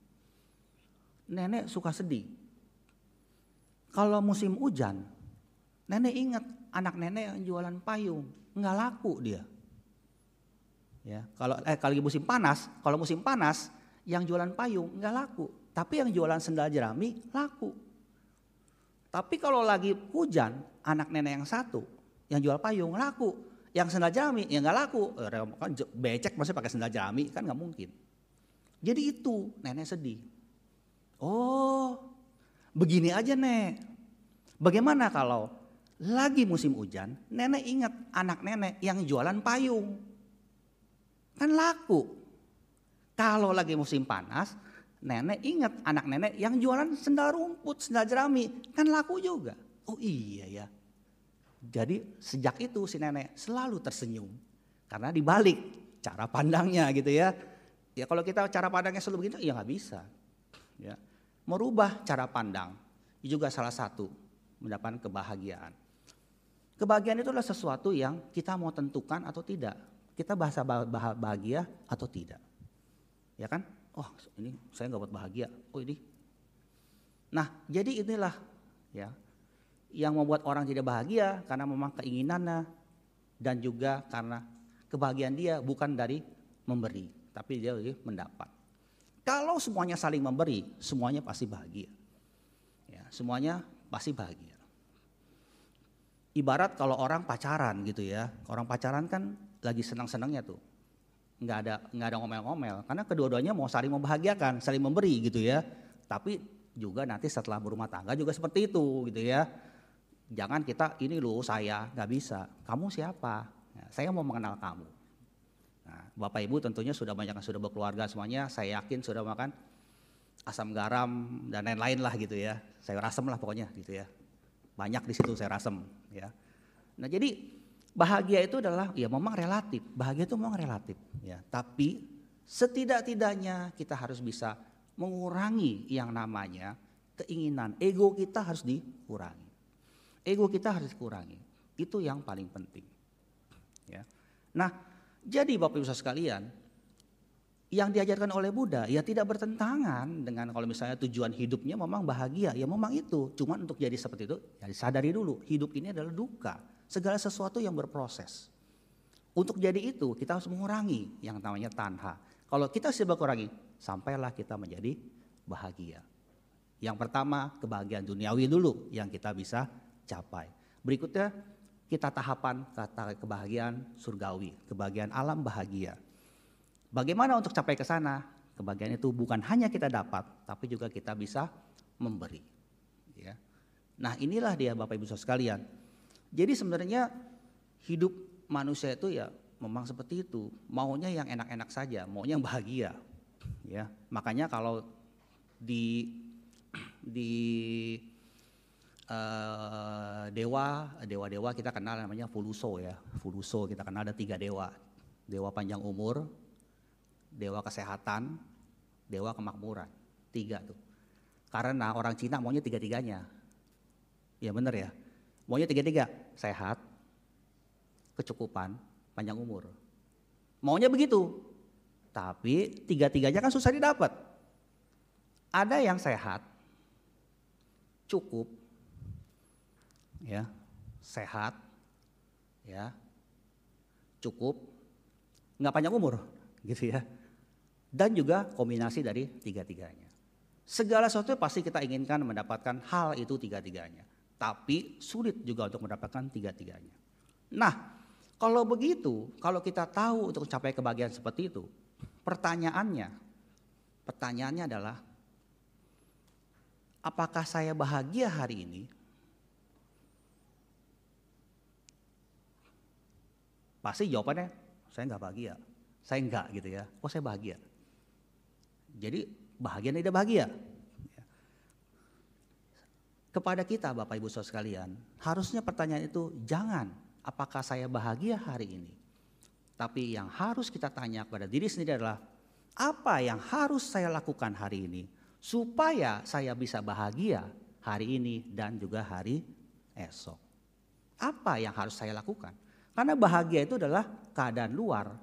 Nenek suka sedih kalau musim hujan, nenek ingat anak nenek yang jualan payung, nggak laku dia. Ya, kalau eh kalau musim panas, kalau musim panas yang jualan payung nggak laku, tapi yang jualan sendal jerami laku. Tapi kalau lagi hujan, anak nenek yang satu yang jual payung laku, yang sendal jerami yang nggak laku, eh, kan becek masih pakai sendal jerami kan nggak mungkin. Jadi itu nenek sedih. Oh, Begini aja nek, bagaimana kalau lagi musim hujan, nenek ingat anak nenek yang jualan payung. Kan laku. Kalau lagi musim panas, nenek ingat anak nenek yang jualan sendal rumput, sendal jerami. Kan laku juga. Oh iya ya. Jadi sejak itu si nenek selalu tersenyum. Karena dibalik cara pandangnya gitu ya. Ya kalau kita cara pandangnya selalu begitu ya nggak bisa. Ya. Merubah cara pandang juga salah satu mendapatkan kebahagiaan. Kebahagiaan itu adalah sesuatu yang kita mau tentukan atau tidak. Kita bahasa bahagia atau tidak. Ya kan? Oh ini saya nggak buat bahagia. Oh ini. Nah jadi inilah ya yang membuat orang tidak bahagia karena memang keinginannya dan juga karena kebahagiaan dia bukan dari memberi, tapi dia dari mendapat. Kalau semuanya saling memberi, semuanya pasti bahagia. Ya, semuanya pasti bahagia. Ibarat kalau orang pacaran gitu ya, orang pacaran kan lagi senang-senangnya tuh, nggak ada nggak ada ngomel-ngomel, karena kedua-duanya mau saling membahagiakan, saling memberi gitu ya. Tapi juga nanti setelah berumah tangga juga seperti itu gitu ya. Jangan kita ini loh saya nggak bisa, kamu siapa? Ya, saya mau mengenal kamu. Nah, Bapak Ibu tentunya sudah banyak yang sudah berkeluarga semuanya, saya yakin sudah makan asam garam dan lain-lain lah gitu ya. Sayur asam lah pokoknya gitu ya. Banyak di situ sayur asam ya. Nah jadi bahagia itu adalah ya memang relatif. Bahagia itu memang relatif ya. Tapi setidak-tidaknya kita harus bisa mengurangi yang namanya keinginan. Ego kita harus dikurangi. Ego kita harus dikurangi. Itu yang paling penting. Ya. Nah, jadi Bapak Ibu sekalian, yang diajarkan oleh Buddha ya tidak bertentangan dengan kalau misalnya tujuan hidupnya memang bahagia ya memang itu cuma untuk jadi seperti itu ya sadari dulu hidup ini adalah duka segala sesuatu yang berproses untuk jadi itu kita harus mengurangi yang namanya tanha kalau kita sudah berkurangi sampailah kita menjadi bahagia yang pertama kebahagiaan duniawi dulu yang kita bisa capai berikutnya kita tahapan kata kebahagiaan surgawi kebahagiaan alam bahagia Bagaimana untuk capai ke sana? Kebahagiaan itu bukan hanya kita dapat, tapi juga kita bisa memberi. Ya. Nah inilah dia Bapak Ibu sekalian. Jadi sebenarnya hidup manusia itu ya memang seperti itu. Maunya yang enak-enak saja, maunya yang bahagia. Ya, makanya kalau di di uh, dewa dewa-dewa kita kenal namanya Fuluso ya. Fuluso kita kenal ada tiga dewa. Dewa panjang umur, dewa kesehatan, dewa kemakmuran. Tiga tuh. Karena orang Cina maunya tiga-tiganya. Ya benar ya. Maunya tiga-tiga. Sehat, kecukupan, panjang umur. Maunya begitu. Tapi tiga-tiganya kan susah didapat. Ada yang sehat, cukup, ya, sehat, ya, cukup, nggak panjang umur, *laughs* gitu ya dan juga kombinasi dari tiga-tiganya. Segala sesuatu pasti kita inginkan mendapatkan hal itu tiga-tiganya. Tapi sulit juga untuk mendapatkan tiga-tiganya. Nah, kalau begitu, kalau kita tahu untuk mencapai kebahagiaan seperti itu, pertanyaannya, pertanyaannya adalah, apakah saya bahagia hari ini? Pasti jawabannya, saya nggak bahagia. Saya enggak gitu ya. Oh saya bahagia. Jadi bahagia tidak bahagia. Kepada kita Bapak Ibu Saudara sekalian, harusnya pertanyaan itu jangan apakah saya bahagia hari ini. Tapi yang harus kita tanya kepada diri sendiri adalah apa yang harus saya lakukan hari ini supaya saya bisa bahagia hari ini dan juga hari esok. Apa yang harus saya lakukan? Karena bahagia itu adalah keadaan luar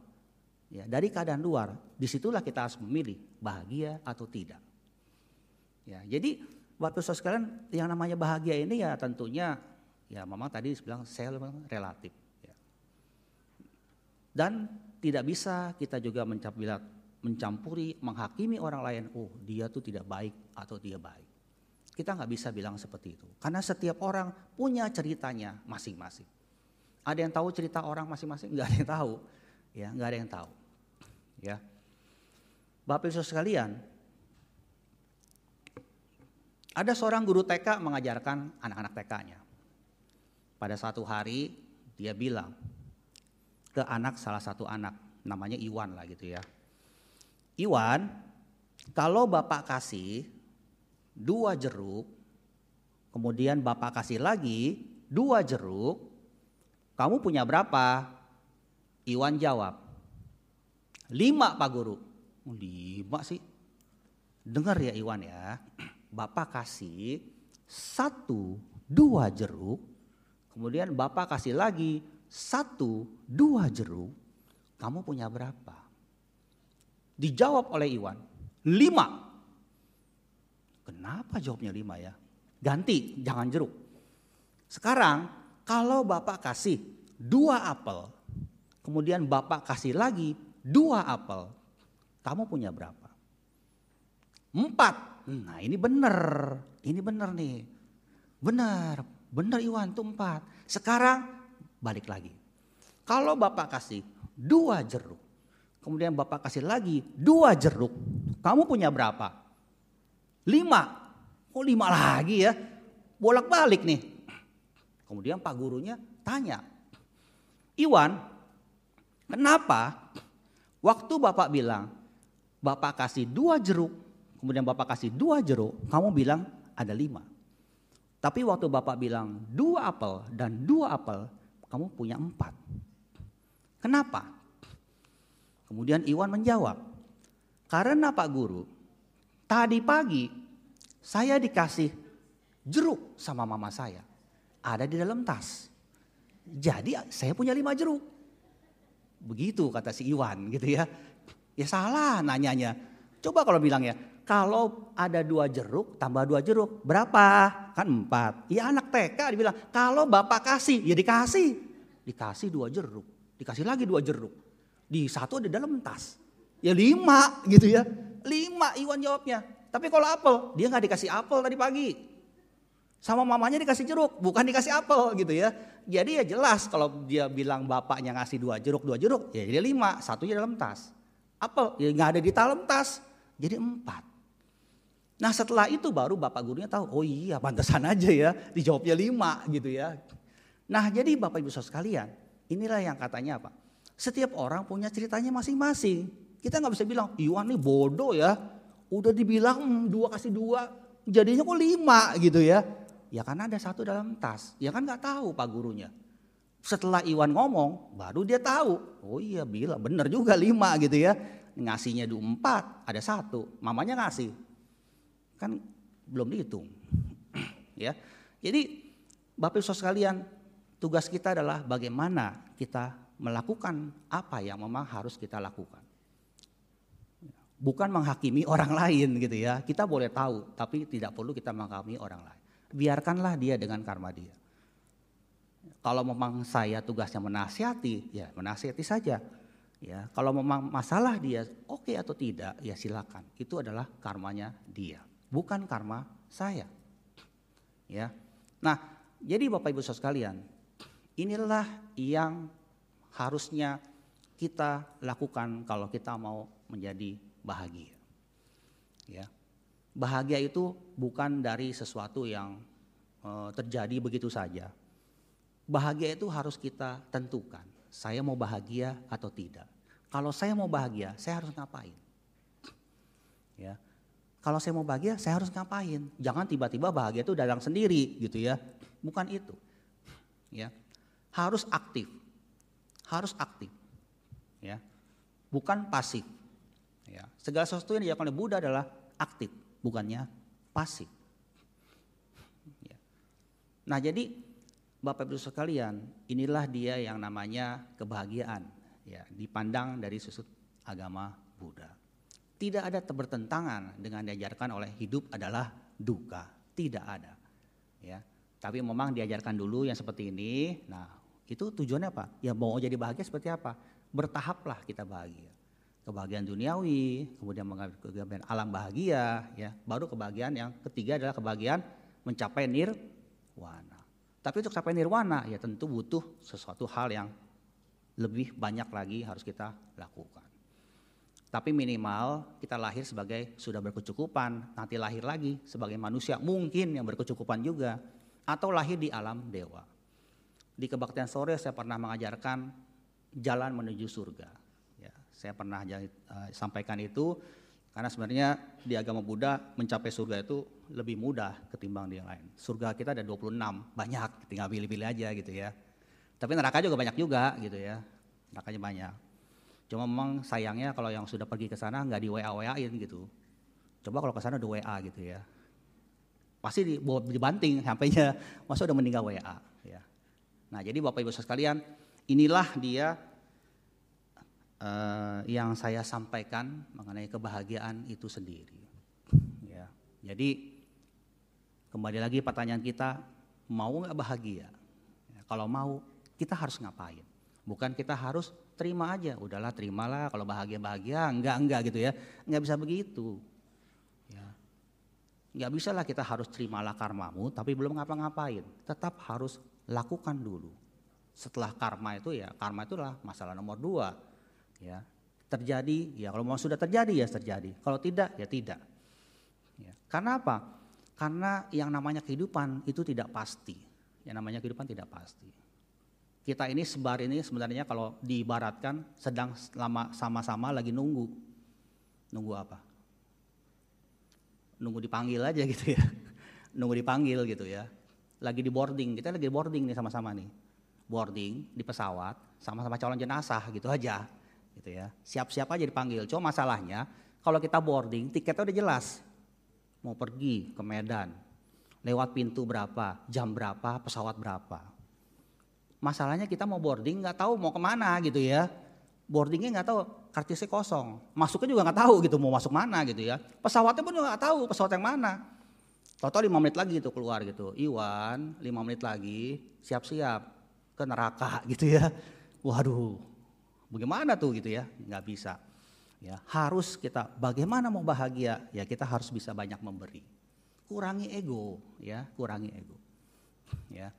Ya, dari keadaan luar, di situlah kita harus memilih bahagia atau tidak. Ya, jadi saudara sekalian yang namanya bahagia ini ya tentunya ya memang tadi bilang saya relatif. Ya. Dan tidak bisa kita juga mencampuri, menghakimi orang lain, oh dia tuh tidak baik atau dia baik. Kita nggak bisa bilang seperti itu. Karena setiap orang punya ceritanya masing-masing. Ada yang tahu cerita orang masing-masing? Nggak ada yang tahu. Ya, nggak ada yang tahu. Ya. Bapak Ibu sekalian, ada seorang guru TK mengajarkan anak-anak TK-nya. pada satu hari dia bilang ke anak salah satu anak, namanya Iwan lah gitu ya. Iwan, kalau Bapak kasih dua jeruk, kemudian Bapak kasih lagi dua jeruk, kamu punya berapa? Iwan jawab, lima Pak Guru. Oh, lima sih. Dengar ya Iwan ya, Bapak kasih satu dua jeruk, kemudian Bapak kasih lagi satu dua jeruk, kamu punya berapa? Dijawab oleh Iwan, lima. Kenapa jawabnya lima ya? Ganti, jangan jeruk. Sekarang kalau Bapak kasih dua apel, kemudian Bapak kasih lagi dua apel, kamu punya berapa? Empat. Nah ini benar, ini benar nih. Benar, benar Iwan itu empat. Sekarang balik lagi. Kalau Bapak kasih dua jeruk, kemudian Bapak kasih lagi dua jeruk, kamu punya berapa? Lima. Oh lima lagi ya, bolak balik nih. Kemudian Pak Gurunya tanya, Iwan, kenapa waktu Bapak bilang, Bapak kasih dua jeruk, kemudian Bapak kasih dua jeruk, kamu bilang ada lima. Tapi waktu Bapak bilang dua apel dan dua apel, kamu punya empat. Kenapa? Kemudian Iwan menjawab, karena Pak Guru, tadi pagi saya dikasih jeruk sama mama saya. Ada di dalam tas. Jadi saya punya lima jeruk. Begitu kata si Iwan gitu ya. Ya salah nanyanya. Coba kalau bilang ya, kalau ada dua jeruk tambah dua jeruk berapa? Kan empat. Ya anak TK dibilang kalau bapak kasih ya dikasih. Dikasih dua jeruk. Dikasih lagi dua jeruk. Di satu ada dalam tas. Ya lima gitu ya. Lima Iwan jawabnya. Tapi kalau apel dia nggak dikasih apel tadi pagi. Sama mamanya dikasih jeruk bukan dikasih apel gitu ya. Jadi ya jelas kalau dia bilang bapaknya ngasih dua jeruk dua jeruk ya jadi lima. Satunya dalam tas. Apel ya nggak ada di dalam tas. Jadi empat. Nah setelah itu baru bapak gurunya tahu, oh iya pantesan aja ya dijawabnya lima gitu ya. Nah jadi bapak ibu saudara sekalian, inilah yang katanya apa? Setiap orang punya ceritanya masing-masing. Kita nggak bisa bilang, Iwan nih bodoh ya. Udah dibilang hmm, dua kasih dua, jadinya kok lima gitu ya. Ya karena ada satu dalam tas, ya kan nggak tahu pak gurunya. Setelah Iwan ngomong, baru dia tahu. Oh iya bilang bener juga lima gitu ya. Ngasihnya dua empat, ada satu. Mamanya ngasih, kan belum dihitung. *clears throat* ya. Jadi Bapak Ibu sekalian, tugas kita adalah bagaimana kita melakukan apa yang memang harus kita lakukan. Bukan menghakimi orang *laughs* lain gitu ya. Kita boleh tahu, tapi tidak perlu kita menghakimi orang lain. Biarkanlah dia dengan karma dia. Kalau memang saya tugasnya menasihati, ya menasihati saja. Ya, kalau memang masalah dia oke okay atau tidak, ya silakan. Itu adalah karmanya dia bukan karma saya. Ya. Nah, jadi Bapak Ibu Saudara sekalian, inilah yang harusnya kita lakukan kalau kita mau menjadi bahagia. Ya. Bahagia itu bukan dari sesuatu yang e, terjadi begitu saja. Bahagia itu harus kita tentukan. Saya mau bahagia atau tidak. Kalau saya mau bahagia, saya harus ngapain? Ya. Kalau saya mau bahagia, saya harus ngapain? Jangan tiba-tiba bahagia itu datang sendiri gitu ya. Bukan itu. Ya. Harus aktif. Harus aktif. Ya. Bukan pasif. Ya. Segala sesuatu yang dilakukan oleh Buddha adalah aktif, bukannya pasif. Ya. Nah, jadi Bapak Ibu sekalian, inilah dia yang namanya kebahagiaan ya, dipandang dari sudut agama Buddha. Tidak ada bertentangan dengan diajarkan oleh hidup adalah duka, tidak ada. Ya. Tapi memang diajarkan dulu yang seperti ini. Nah, itu tujuannya apa? Ya mau jadi bahagia seperti apa? Bertahaplah kita bahagia. Kebahagiaan duniawi, kemudian kebahagiaan alam bahagia, ya. Baru kebahagiaan yang ketiga adalah kebahagiaan mencapai nirwana. Tapi untuk capai nirwana ya tentu butuh sesuatu hal yang lebih banyak lagi harus kita lakukan. Tapi minimal kita lahir sebagai sudah berkecukupan, nanti lahir lagi sebagai manusia mungkin yang berkecukupan juga, atau lahir di alam dewa. Di kebaktian sore saya pernah mengajarkan jalan menuju surga. Ya, saya pernah uh, sampaikan itu karena sebenarnya di agama Buddha mencapai surga itu lebih mudah ketimbang di yang lain. Surga kita ada 26, banyak, tinggal pilih-pilih aja gitu ya. Tapi neraka juga banyak juga gitu ya. Nerakanya banyak. Cuma memang sayangnya kalau yang sudah pergi ke sana nggak di WA-WA-in gitu. Coba kalau ke sana udah WA gitu ya. Pasti dibanting sampainya *laughs* masa udah meninggal WA ya. Nah, jadi Bapak Ibu sekalian, inilah dia uh, yang saya sampaikan mengenai kebahagiaan itu sendiri. Ya. Jadi kembali lagi pertanyaan kita, mau nggak bahagia? Kalau mau, kita harus ngapain? Bukan kita harus terima aja, udahlah terimalah kalau bahagia bahagia, enggak enggak gitu ya, enggak bisa begitu. Nggak bisa lah kita harus terimalah karmamu tapi belum ngapa-ngapain. Tetap harus lakukan dulu. Setelah karma itu ya, karma itulah masalah nomor dua. Ya, terjadi, ya kalau mau sudah terjadi ya terjadi. Kalau tidak ya tidak. Ya. Karena apa? Karena yang namanya kehidupan itu tidak pasti. Yang namanya kehidupan tidak pasti. Kita ini sebar ini sebenarnya kalau diibaratkan sedang lama sama-sama lagi nunggu. Nunggu apa? nunggu dipanggil aja gitu ya. *laughs* nunggu dipanggil gitu ya. Lagi di boarding, kita lagi di boarding nih sama-sama nih. Boarding di pesawat, sama-sama calon jenazah gitu aja. Gitu ya. Siap-siap aja dipanggil. Cuma masalahnya kalau kita boarding, tiketnya udah jelas. Mau pergi ke Medan, lewat pintu berapa, jam berapa, pesawat berapa. Masalahnya kita mau boarding nggak tahu mau ke mana gitu ya. Boardingnya nggak tahu kartisnya kosong. Masuknya juga nggak tahu gitu mau masuk mana gitu ya. Pesawatnya pun juga nggak tahu pesawat yang mana. Tahu-tahu lima menit lagi itu keluar gitu. Iwan lima menit lagi siap-siap ke neraka *laughs* gitu ya. Waduh bagaimana tuh gitu ya? Nggak bisa. Ya harus kita bagaimana mau bahagia? Ya kita harus bisa banyak memberi. Kurangi ego ya kurangi ego. Ya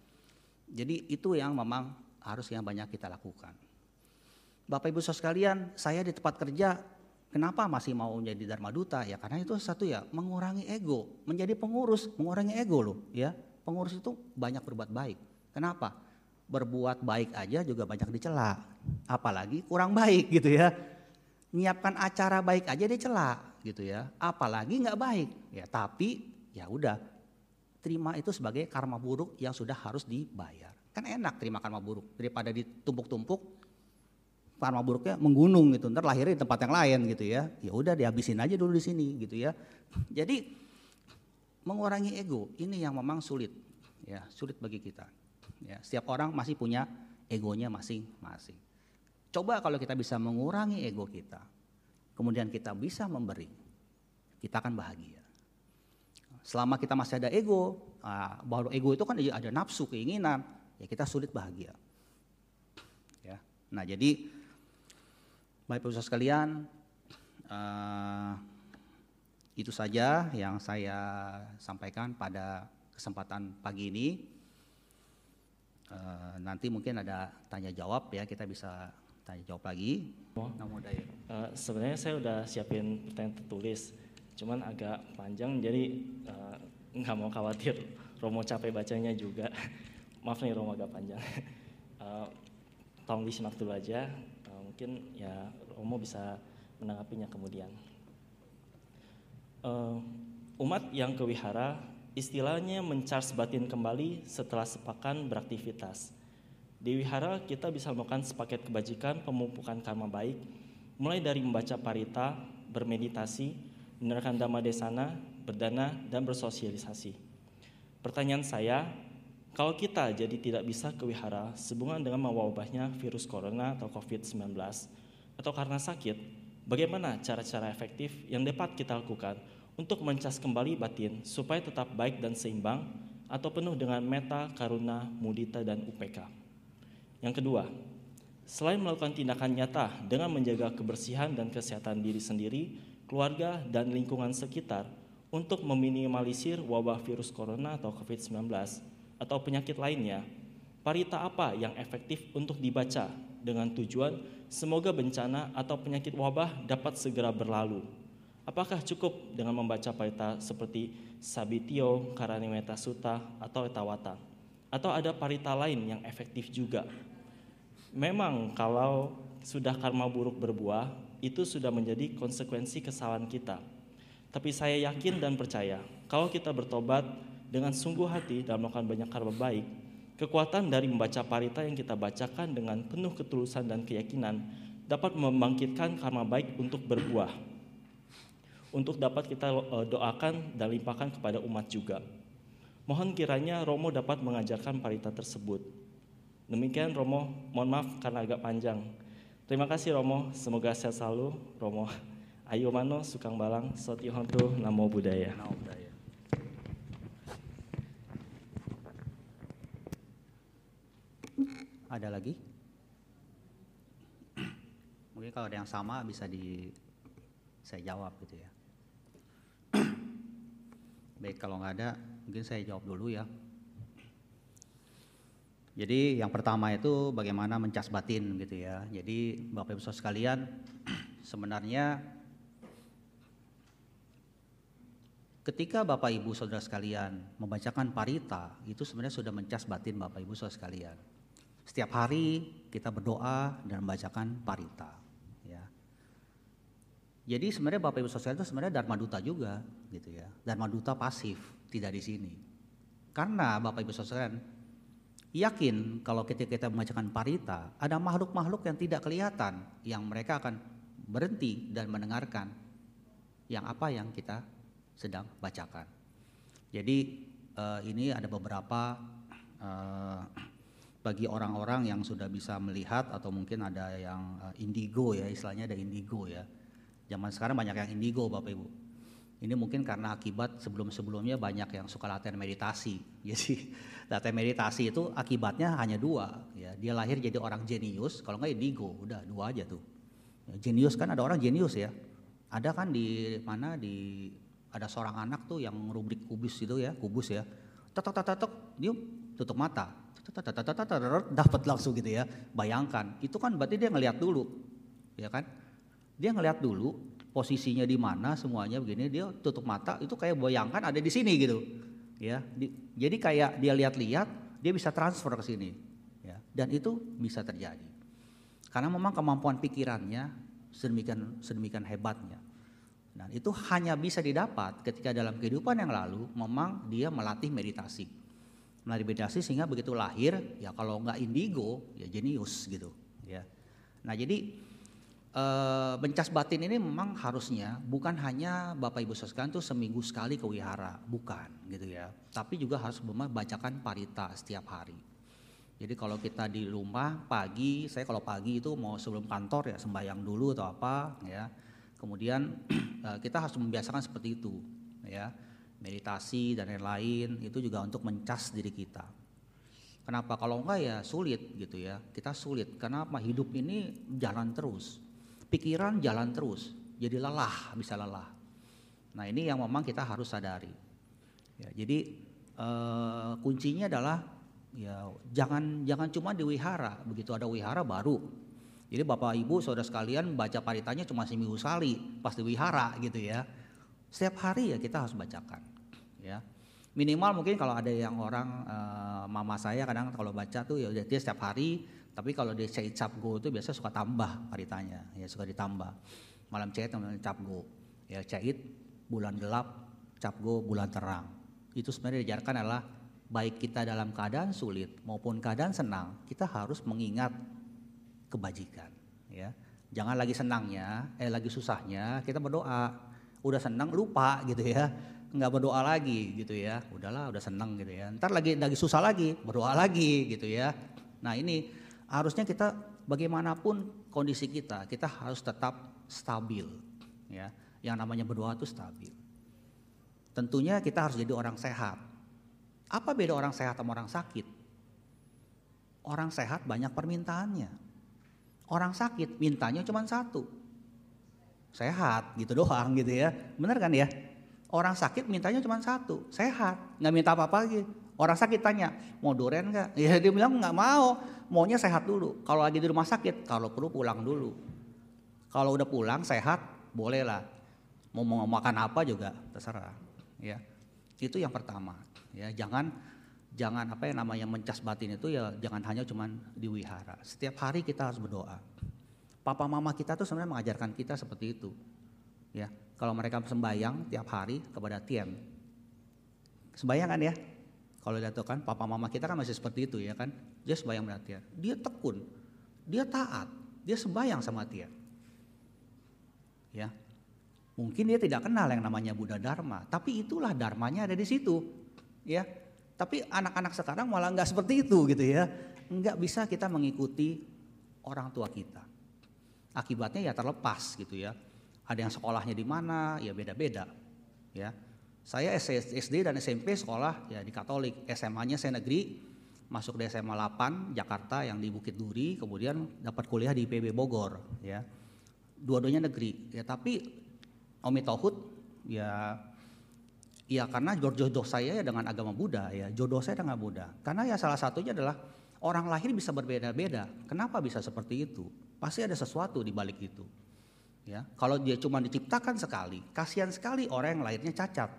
jadi itu yang memang harus yang banyak kita lakukan Bapak Ibu Saudara sekalian, saya di tempat kerja kenapa masih mau menjadi Dharma Duta? Ya karena itu satu ya, mengurangi ego. Menjadi pengurus, mengurangi ego loh ya. Pengurus itu banyak berbuat baik. Kenapa? Berbuat baik aja juga banyak dicela. Apalagi kurang baik *laughs* gitu ya. Nyiapkan acara baik aja dicela gitu ya. Apalagi nggak baik. Ya tapi ya udah terima itu sebagai karma buruk yang sudah harus dibayar. Kan enak terima karma buruk. Daripada ditumpuk-tumpuk karma buruknya menggunung gitu. Ntar lahirnya di tempat yang lain gitu ya. Ya udah dihabisin aja dulu di sini gitu ya. Jadi mengurangi ego ini yang memang sulit. Ya sulit bagi kita. Ya setiap orang masih punya egonya masing-masing. Coba kalau kita bisa mengurangi ego kita kemudian kita bisa memberi kita akan bahagia selama kita masih ada ego ah, bahwa ego itu kan ada nafsu keinginan ya kita sulit bahagia ya nah jadi Baik Bapak sekalian, uh, itu saja yang saya sampaikan pada kesempatan pagi ini. Uh, nanti mungkin ada tanya jawab ya, kita bisa tanya jawab lagi. Oh. Uh, sebenarnya saya udah siapin pertanyaan tertulis, cuman agak panjang jadi uh, nggak mau khawatir Romo capek bacanya juga. *laughs* Maaf nih Romo agak panjang. Uh, *laughs* tolong disimak dulu aja mungkin ya Romo bisa menanggapinya kemudian. Uh, umat yang kewihara istilahnya mencharge batin kembali setelah sepakan beraktivitas. Di wihara kita bisa melakukan sepaket kebajikan pemupukan karma baik, mulai dari membaca parita, bermeditasi, menerangkan dhamma desana, berdana, dan bersosialisasi. Pertanyaan saya, kalau kita jadi tidak bisa ke wihara sehubungan dengan mewabahnya virus corona atau COVID-19 atau karena sakit, bagaimana cara-cara efektif yang dapat kita lakukan untuk mencas kembali batin supaya tetap baik dan seimbang atau penuh dengan meta, karuna, mudita, dan UPK. Yang kedua, selain melakukan tindakan nyata dengan menjaga kebersihan dan kesehatan diri sendiri, keluarga, dan lingkungan sekitar untuk meminimalisir wabah virus corona atau COVID-19, atau penyakit lainnya, parita apa yang efektif untuk dibaca dengan tujuan semoga bencana atau penyakit wabah dapat segera berlalu. Apakah cukup dengan membaca parita seperti Sabitio, Karanimeta Sutta, atau Etawata? Atau ada parita lain yang efektif juga? Memang kalau sudah karma buruk berbuah, itu sudah menjadi konsekuensi kesalahan kita. Tapi saya yakin dan percaya, kalau kita bertobat dengan sungguh hati dan melakukan banyak karma baik, kekuatan dari membaca parita yang kita bacakan dengan penuh ketulusan dan keyakinan dapat membangkitkan karma baik untuk berbuah. Untuk dapat kita eh, doakan dan limpahkan kepada umat juga. Mohon kiranya Romo dapat mengajarkan parita tersebut. Demikian Romo, mohon maaf karena agak panjang. Terima kasih Romo, semoga sehat selalu. Romo Ayo Mano Sukang Balang Soti Hontu Namo Buddhaya. Ada lagi? Mungkin kalau ada yang sama bisa di saya jawab gitu ya. Baik kalau nggak ada mungkin saya jawab dulu ya. Jadi yang pertama itu bagaimana mencas batin gitu ya. Jadi Bapak Ibu Saudara sekalian *clears throat* sebenarnya ketika Bapak Ibu Saudara sekalian membacakan parita itu sebenarnya sudah mencas batin Bapak Ibu Saudara sekalian. Setiap hari kita berdoa dan membacakan parita. Ya. Jadi sebenarnya Bapak Ibu Sosial itu sebenarnya Dharma Duta juga, gitu ya. Dharma Duta pasif, tidak di sini. Karena Bapak Ibu Sosial yakin kalau ketika kita membacakan parita, ada makhluk-makhluk yang tidak kelihatan, yang mereka akan berhenti dan mendengarkan yang apa yang kita sedang bacakan. Jadi uh, ini ada beberapa uh, bagi orang-orang yang sudah bisa melihat atau mungkin ada yang uh, indigo ya istilahnya ada indigo ya zaman sekarang banyak yang indigo bapak ibu ini mungkin karena akibat sebelum-sebelumnya banyak yang suka latihan meditasi. *laughs* Jadi latihan meditasi itu akibatnya hanya dua ya. Dia lahir jadi orang jenius kalau nggak indigo udah dua aja tuh. Ya, jenius kan ada orang jenius ya. Ada kan di mana di ada seorang anak tuh yang rubrik kubus itu ya kubus ya. Tok tok tok tok dia tutup mata. Dapat langsung gitu ya. Bayangkan, itu kan berarti dia ngelihat dulu, ya kan? Dia ngelihat dulu posisinya di mana semuanya begini, dia tutup mata itu kayak bayangkan ada di sini gitu, ya. Di, jadi kayak dia lihat-lihat, dia bisa transfer ke sini, ya. Dan itu bisa terjadi, karena memang kemampuan pikirannya sedemikian sedemikian hebatnya. Dan itu hanya bisa didapat ketika dalam kehidupan yang lalu memang dia melatih meditasi melalui meditasi sehingga begitu lahir ya kalau nggak indigo ya jenius gitu ya. Nah jadi e, bencas batin ini memang harusnya bukan hanya Bapak Ibu sekalian tuh seminggu sekali ke wihara, bukan gitu ya. Tapi juga harus membacakan parita setiap hari. Jadi kalau kita di rumah pagi, saya kalau pagi itu mau sebelum kantor ya sembahyang dulu atau apa ya. Kemudian *clears throat* eh, kita harus membiasakan seperti itu ya meditasi dan lain-lain itu juga untuk mencas diri kita. Kenapa kalau enggak ya sulit gitu ya. Kita sulit karena? Hidup ini jalan terus. Pikiran jalan terus. Jadi lelah, bisa lelah. Nah, ini yang memang kita harus sadari. Ya, jadi eh, kuncinya adalah ya jangan jangan cuma di wihara, begitu ada wihara baru. Jadi Bapak Ibu Saudara sekalian baca paritanya cuma seminggu sekali pas di wihara gitu ya setiap hari ya kita harus bacakan, ya. Minimal mungkin kalau ada yang orang uh, mama saya kadang kalau baca tuh ya dia setiap hari, tapi kalau dia cait go itu biasa suka tambah paritanya, ya suka ditambah. Malam cait namanya go, ya cait bulan gelap, go bulan terang. Itu sebenarnya diajarkan adalah baik kita dalam keadaan sulit maupun keadaan senang, kita harus mengingat kebajikan, ya. Jangan lagi senangnya, eh lagi susahnya kita berdoa udah senang lupa gitu ya nggak berdoa lagi gitu ya. Udahlah udah senang gitu ya. Ntar lagi lagi susah lagi berdoa lagi gitu ya. Nah ini harusnya kita bagaimanapun kondisi kita kita harus tetap stabil ya. Yang namanya berdoa itu stabil. Tentunya kita harus jadi orang sehat. Apa beda orang sehat sama orang sakit? Orang sehat banyak permintaannya. Orang sakit mintanya cuma satu. Sehat gitu *laughs* doang gitu ya. Bener kan ya? Orang sakit mintanya cuma satu, sehat, nggak minta apa-apa lagi. Orang sakit tanya, mau duren nggak? *laughs* Ya dia bilang nggak mau, maunya sehat dulu. Kalau lagi di rumah sakit, kalau perlu pulang dulu. Kalau udah pulang sehat, boleh lah. Mau, mau makan apa juga terserah. Ya, itu yang pertama. Ya, jangan jangan apa yang namanya mencas batin itu ya jangan hanya cuman di wihara. Setiap hari kita harus berdoa. Papa mama kita tuh sebenarnya mengajarkan kita seperti itu. Ya, kalau mereka sembayang tiap hari kepada Tien. Sembayang kan ya? Kalau lihat kan papa mama kita kan masih seperti itu ya kan. Dia sembayang kepada Tien. Dia tekun. Dia taat. Dia sembayang sama Tien. Ya. Mungkin dia tidak kenal yang namanya Buddha Dharma, tapi itulah dharmanya ada di situ. Ya, tapi anak-anak sekarang malah nggak seperti itu gitu ya. Nggak bisa kita mengikuti orang tua kita. Akibatnya ya terlepas gitu ya. Ada yang sekolahnya di mana, ya beda-beda. Ya. Saya SD dan SMP sekolah ya di Katolik, SMA-nya saya negeri, masuk di SMA 8 Jakarta yang di Bukit Duri, kemudian dapat kuliah di PB Bogor ya. Dua-duanya negeri. Ya tapi Omi Tohut ya Ya karena jodoh saya ya dengan agama Buddha ya, jodoh saya dengan Buddha. Karena ya salah satunya adalah orang lahir bisa berbeda-beda. Kenapa bisa seperti itu? Pasti ada sesuatu di balik itu. Ya, kalau dia cuma diciptakan sekali, kasihan sekali orang yang lahirnya cacat.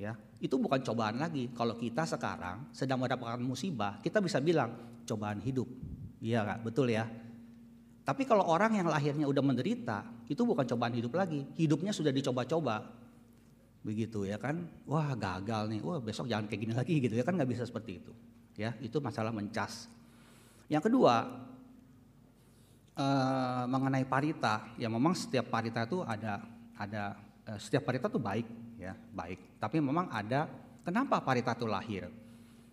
Ya, itu bukan cobaan lagi. Kalau kita sekarang sedang mendapatkan musibah, kita bisa bilang cobaan hidup. Iya kak, betul ya. Tapi kalau orang yang lahirnya udah menderita, itu bukan cobaan hidup lagi. Hidupnya sudah dicoba-coba, begitu ya kan wah gagal nih wah besok jangan kayak gini lagi gitu ya kan nggak bisa seperti itu ya itu masalah mencas yang kedua eh, mengenai parita ya memang setiap parita itu ada ada eh, setiap parita itu baik ya baik. Tapi memang ada kenapa parita itu lahir?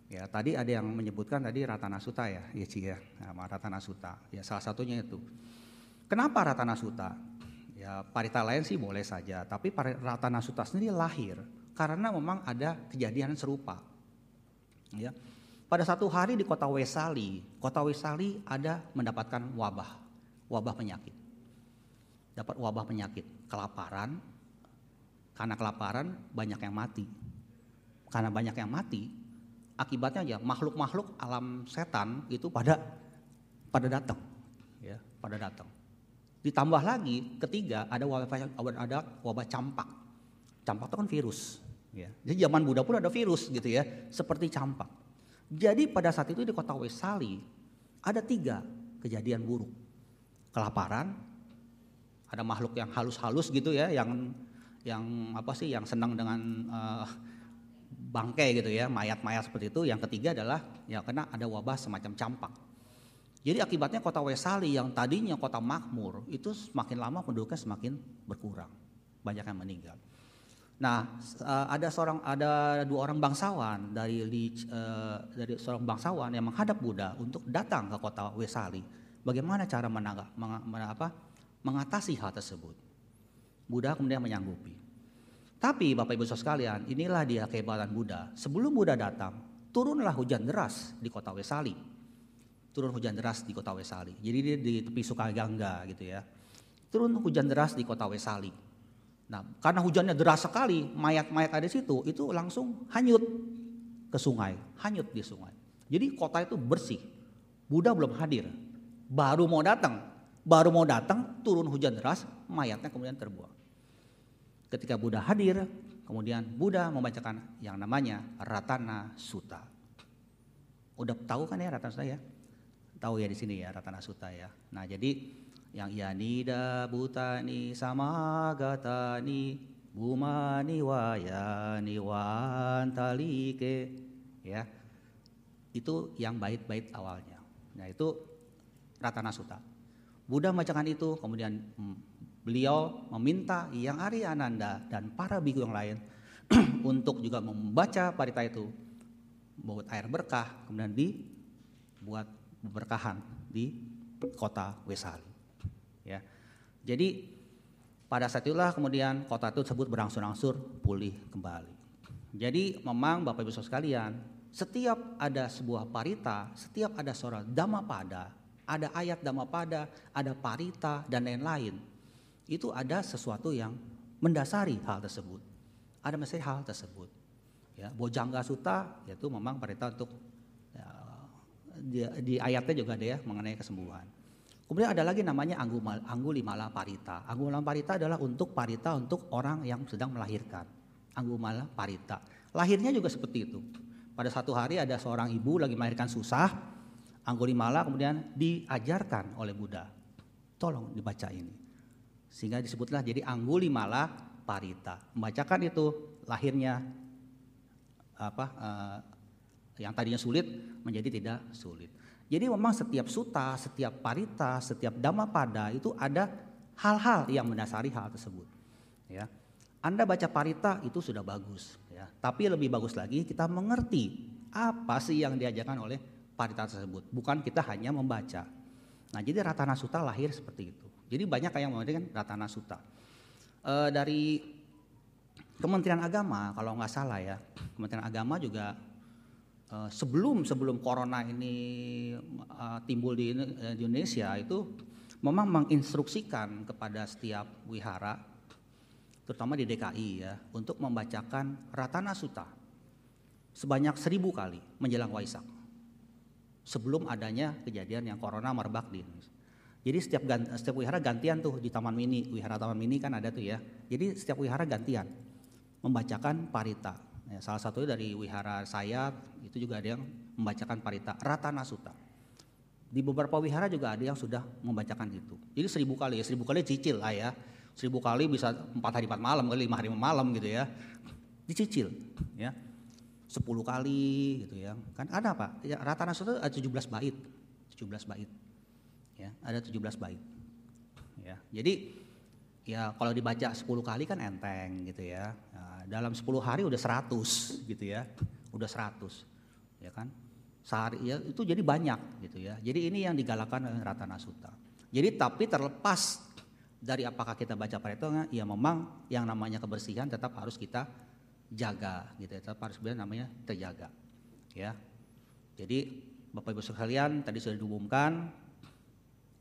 Ya tadi ada yang menyebutkan tadi Ratana Suta ya ya Ci ya nah, Ratana Suta ya salah satunya itu. Kenapa Ratana Suta Ya parita lain sih boleh saja, tapi Ratana Sutta sendiri lahir karena memang ada kejadian serupa. Ya. Pada satu hari di kota Wesali, kota Wesali ada mendapatkan wabah, wabah penyakit. Dapat wabah penyakit, kelaparan. Karena kelaparan banyak yang mati. Karena banyak yang mati, akibatnya ya makhluk-makhluk alam setan itu pada pada datang, ya, pada datang. Ditambah lagi ketiga ada wabah ada wabah campak. Campak itu kan virus. Ya. Jadi zaman Buddha pun ada virus gitu ya, seperti campak. Jadi pada saat itu di kota Wesali ada tiga kejadian buruk. Kelaparan, ada makhluk yang halus-halus gitu ya, yang yang apa sih, yang senang dengan uh, bangkai gitu ya, mayat-mayat seperti itu. Yang ketiga adalah ya karena ada wabah semacam campak. Jadi akibatnya kota Wesali yang tadinya kota makmur itu semakin lama penduduknya semakin berkurang, banyak yang meninggal. Nah, eh, ada seorang ada dua orang bangsawan dari uh, dari seorang bangsawan yang menghadap Buddha untuk datang ke kota Wesali. Bagaimana cara menangga, meng, apa, mengatasi hal tersebut? Buddha kemudian menyanggupi. Tapi Bapak Ibu Saudara sekalian, inilah dia kehebatan Buddha. Sebelum Buddha datang, turunlah hujan deras di kota Wesali turun hujan deras di kota Wesali. Jadi dia di tepi Sukagangga gitu ya. Turun hujan deras di kota Wesali. Nah, karena hujannya deras sekali, mayat-mayat ada di situ itu langsung hanyut ke sungai, hanyut di sungai. Jadi kota itu bersih. Buddha belum hadir, baru mau datang, baru mau datang turun hujan deras, mayatnya kemudian terbuang. Ketika Buddha hadir, kemudian Buddha membacakan yang namanya Ratana Sutta. Udah tahu kan ya Ratana Sutta ya? tahu ya di sini ya Ratana Sutta ya. Nah jadi yang yanida butani samagatani bumani wayani wantalike ya itu yang bait-bait awalnya. Nah itu Ratana Sutta. Buddha membacakan itu kemudian hmm, beliau meminta yang Ari Ananda dan para biku yang lain *clears throat* untuk juga membaca parita itu buat air berkah kemudian dibuat berkahan di kota Wesali. Ya. Jadi pada saat itulah kemudian kota itu tersebut berangsur-angsur pulih kembali. Jadi memang Bapak Ibu sekalian, setiap ada sebuah parita, setiap ada seorang pada, ada ayat pada, ada parita dan lain-lain, itu ada sesuatu yang mendasari hal tersebut. Ada mesti hal tersebut. Ya, Bojangga Suta yaitu memang parita untuk di, di ayatnya juga ada ya mengenai kesembuhan. Kemudian ada lagi namanya Anggulimala Parita. Anggulimala Parita adalah untuk parita untuk orang yang sedang melahirkan. Anggumala Parita. Lahirnya juga seperti itu. pada satu hari ada seorang ibu lagi melahirkan susah, Anggulimala kemudian diajarkan oleh Buddha. Tolong dibaca ini. Sehingga disebutlah jadi Anggulimala Parita. Membacakan itu lahirnya apa uh, yang tadinya sulit menjadi tidak sulit. Jadi memang setiap suta, setiap parita, setiap dhammapada itu ada hal-hal yang mendasari hal tersebut. Ya. Anda baca parita itu sudah bagus, ya. Tapi lebih bagus lagi kita mengerti apa sih yang diajarkan oleh parita tersebut, bukan kita hanya membaca. Nah, jadi Ratana Sutta lahir seperti itu. Jadi banyak yang kan Ratana Sutta. E, dari Kementerian Agama kalau nggak salah ya, Kementerian Agama juga Eh, sebelum sebelum corona ini uh, timbul di, uh, di Indonesia itu memang menginstruksikan kepada setiap wihara terutama di DKI ya untuk membacakan Ratana Sutta sebanyak seribu kali menjelang Waisak sebelum adanya kejadian yang corona merebak di Indonesia. Jadi setiap setiap wihara gantian tuh di Taman Mini, wihara Taman Mini kan ada tuh ya. Jadi setiap wihara gantian membacakan parita Ya, salah satunya dari wihara saya itu juga ada yang membacakan parita Ratana Sutta. Di beberapa wihara juga ada yang sudah membacakan itu. Jadi seribu kali ya, seribu kali cicil lah ya. Seribu kali bisa empat hari empat malam lima hari malam gitu ya. Dicicil ya. Sepuluh kali gitu ya. Kan ada apa? Ya, Ratana Sutta ada 17 bait. 17 bait. Ya, ada 17 bait. Ya. Jadi ya kalau dibaca 10 kali kan enteng gitu ya dalam 10 hari udah 100 gitu ya. Udah 100. Ya kan? Sehari ya itu jadi banyak gitu ya. Jadi ini yang digalakan oleh Ratana Sutta. Jadi tapi terlepas dari apakah kita baca paritonya, ya memang yang namanya kebersihan tetap harus kita jaga gitu ya. Tetap harus sebenarnya namanya terjaga. Ya. Jadi Bapak Ibu sekalian tadi sudah diumumkan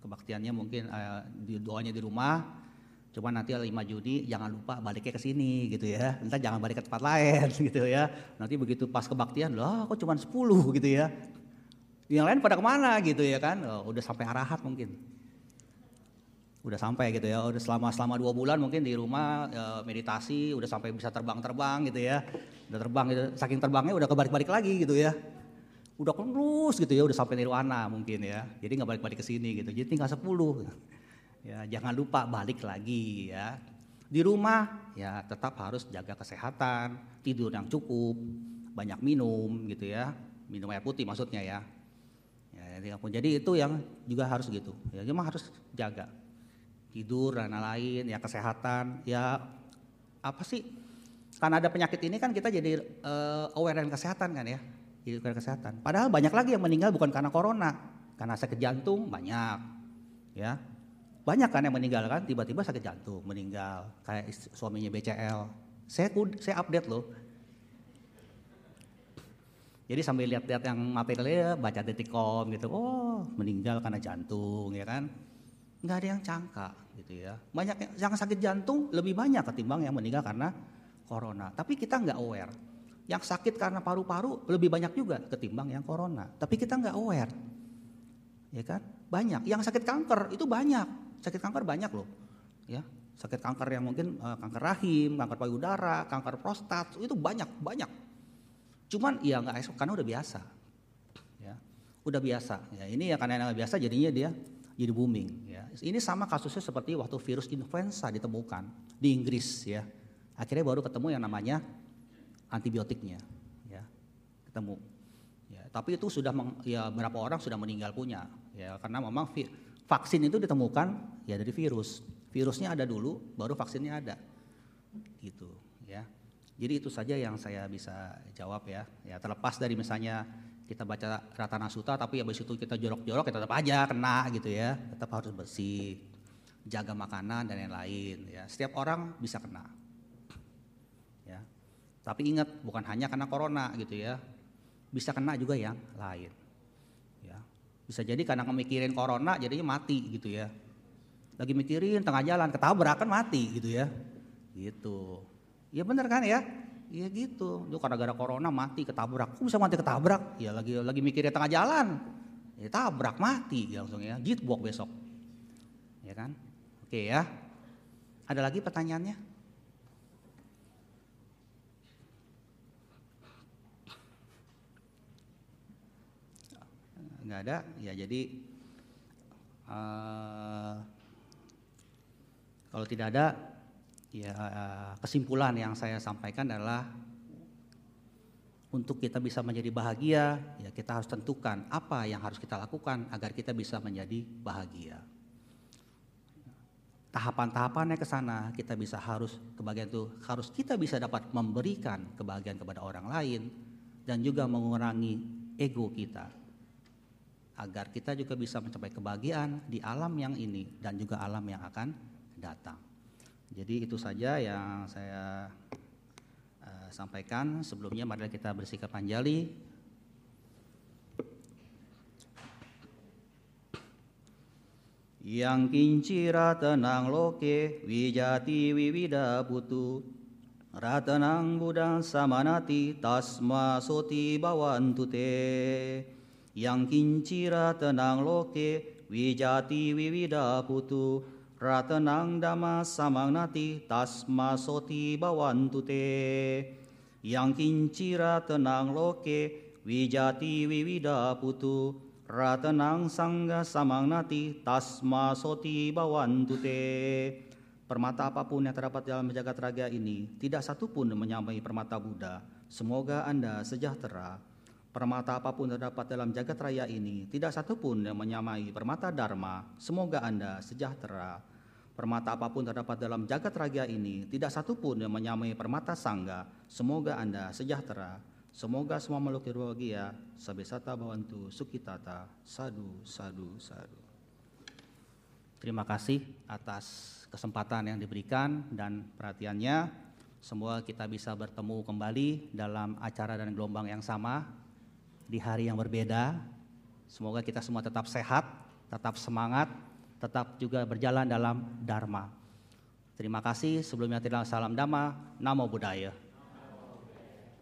kebaktiannya mungkin uh, di doanya di rumah Cuma nanti 5 Juni jangan lupa baliknya ke sini gitu ya. Entah jangan balik ke tempat lain *laughs* gitu ya. Nanti begitu pas kebaktian, loh kok cuma 10 gitu ya. Yang lain pada ke mana gitu ya kan. Oh, udah sampai arahat mungkin. Udah sampai gitu ya. Udah selama selama dua bulan mungkin di rumah ya, meditasi. Udah sampai bisa terbang-terbang gitu ya. Udah terbang gitu. Saking terbangnya udah kebalik-balik lagi gitu ya udah terus gitu ya udah sampai nirwana mungkin ya jadi nggak balik-balik ke sini gitu jadi tinggal 10 Ya, jangan lupa balik lagi ya. Di rumah ya tetap harus jaga kesehatan, tidur yang cukup, banyak minum gitu ya. Minum air putih maksudnya ya. Ya, jadi itu yang juga harus gitu. Ya, cuma harus jaga tidur dan lain ya kesehatan ya apa sih karena ada penyakit ini kan kita jadi uh, aware dengan kesehatan kan ya jadi aware kesehatan padahal banyak lagi yang meninggal bukan karena corona karena sakit jantung banyak ya banyak kan yang meninggal kan, tiba-tiba sakit jantung, meninggal. Kayak suaminya BCL. Saya saya update loh. Jadi sambil lihat-lihat yang materialnya baca detikcom gitu, oh meninggal karena jantung ya kan. Nggak ada yang cangka gitu ya. Banyak yang, yang sakit jantung lebih banyak ketimbang yang meninggal karena corona. Tapi kita nggak aware. Yang sakit karena paru-paru lebih banyak juga ketimbang yang corona. Tapi kita nggak aware. Ya kan? Banyak. Yang sakit kanker itu banyak sakit kanker banyak loh. Ya, sakit kanker yang mungkin uh, kanker rahim, kanker payudara, kanker prostat itu banyak banyak. Cuman ya nggak karena udah biasa. Ya, udah biasa. Ya ini ya karena yang biasa jadinya dia jadi booming. Ya. Ini sama kasusnya seperti waktu virus influenza ditemukan di Inggris ya. Akhirnya baru ketemu yang namanya antibiotiknya. Ya, ketemu. Ya, tapi itu sudah ya berapa orang sudah meninggal punya. Ya karena memang vaksin itu ditemukan ya dari virus. Virusnya ada dulu, baru vaksinnya ada. Gitu, ya. Jadi itu saja yang saya bisa jawab ya. Ya terlepas dari misalnya kita baca Ratana Sutta tapi habis itu kita jorok-jorok kita ya tetap aja kena gitu ya. Tetap harus bersih, jaga makanan dan lain-lain ya. Setiap orang bisa kena. Ya. Tapi ingat bukan hanya karena corona gitu ya. Bisa kena juga yang lain. Bisa jadi karena ngemikirin corona jadinya mati gitu ya. Lagi mikirin tengah jalan ketabrak kan mati gitu ya. Gitu. Ya bener kan ya? Iya gitu. Itu karena gara corona mati ketabrak. Kok bisa mati ketabrak? Ya lagi lagi mikirin tengah jalan. Ya tabrak mati ya langsung ya. buat besok. Ya kan? Oke ya. Ada lagi pertanyaannya? nggak ada. Ya jadi uh, kalau tidak ada, ya kesimpulan yang saya sampaikan adalah untuk kita bisa menjadi bahagia, ya kita harus tentukan apa yang harus kita lakukan agar kita bisa menjadi bahagia. Tahapan-tahapannya ke sana kita bisa harus kebagian itu harus kita bisa dapat memberikan kebahagiaan kepada orang lain dan juga mengurangi ego kita agar kita juga bisa mencapai kebahagiaan di alam yang ini dan juga alam yang akan datang. Jadi itu saja yang saya sampaikan. Sebelumnya mari kita bersikap anjali. Yang kinci ratanang loke wijati wiwida putu Ratanang budang samanati tasma soti bawantu te Yang kinci ratanang loke wijati wiwida putu Ratanang dama samanati tasma soti bawantu te yang kincira tenang loke wijati wiwida putu. Ratenang sangga samang nati tasma soti bawantu te permata apa pun yang terdapat dalam jagat raga ini tidak satupun menyamai permata Buddha. Semoga anda sejahtera permata apa pun terdapat dalam jagat raya ini tidak satupun yang menyamai permata Dharma semoga anda sejahtera Permata apa pun terdapat dalam jagat raga ini, tidak satupun yang menyamai permata sangga. Semoga Anda sejahtera. Semoga semua makhluk berbahagia. Sabesata bawantu sukitata. Sadu, sadu, sadu. Terima kasih atas kesempatan yang diberikan dan perhatiannya. Semoga kita bisa bertemu kembali dalam acara dan gelombang yang sama di hari yang berbeda. Semoga kita semua tetap sehat, tetap semangat, tetap juga berjalan dalam Dharma. Terima kasih. Sebelumnya tidak salam Dhamma, Namo Buddhaya.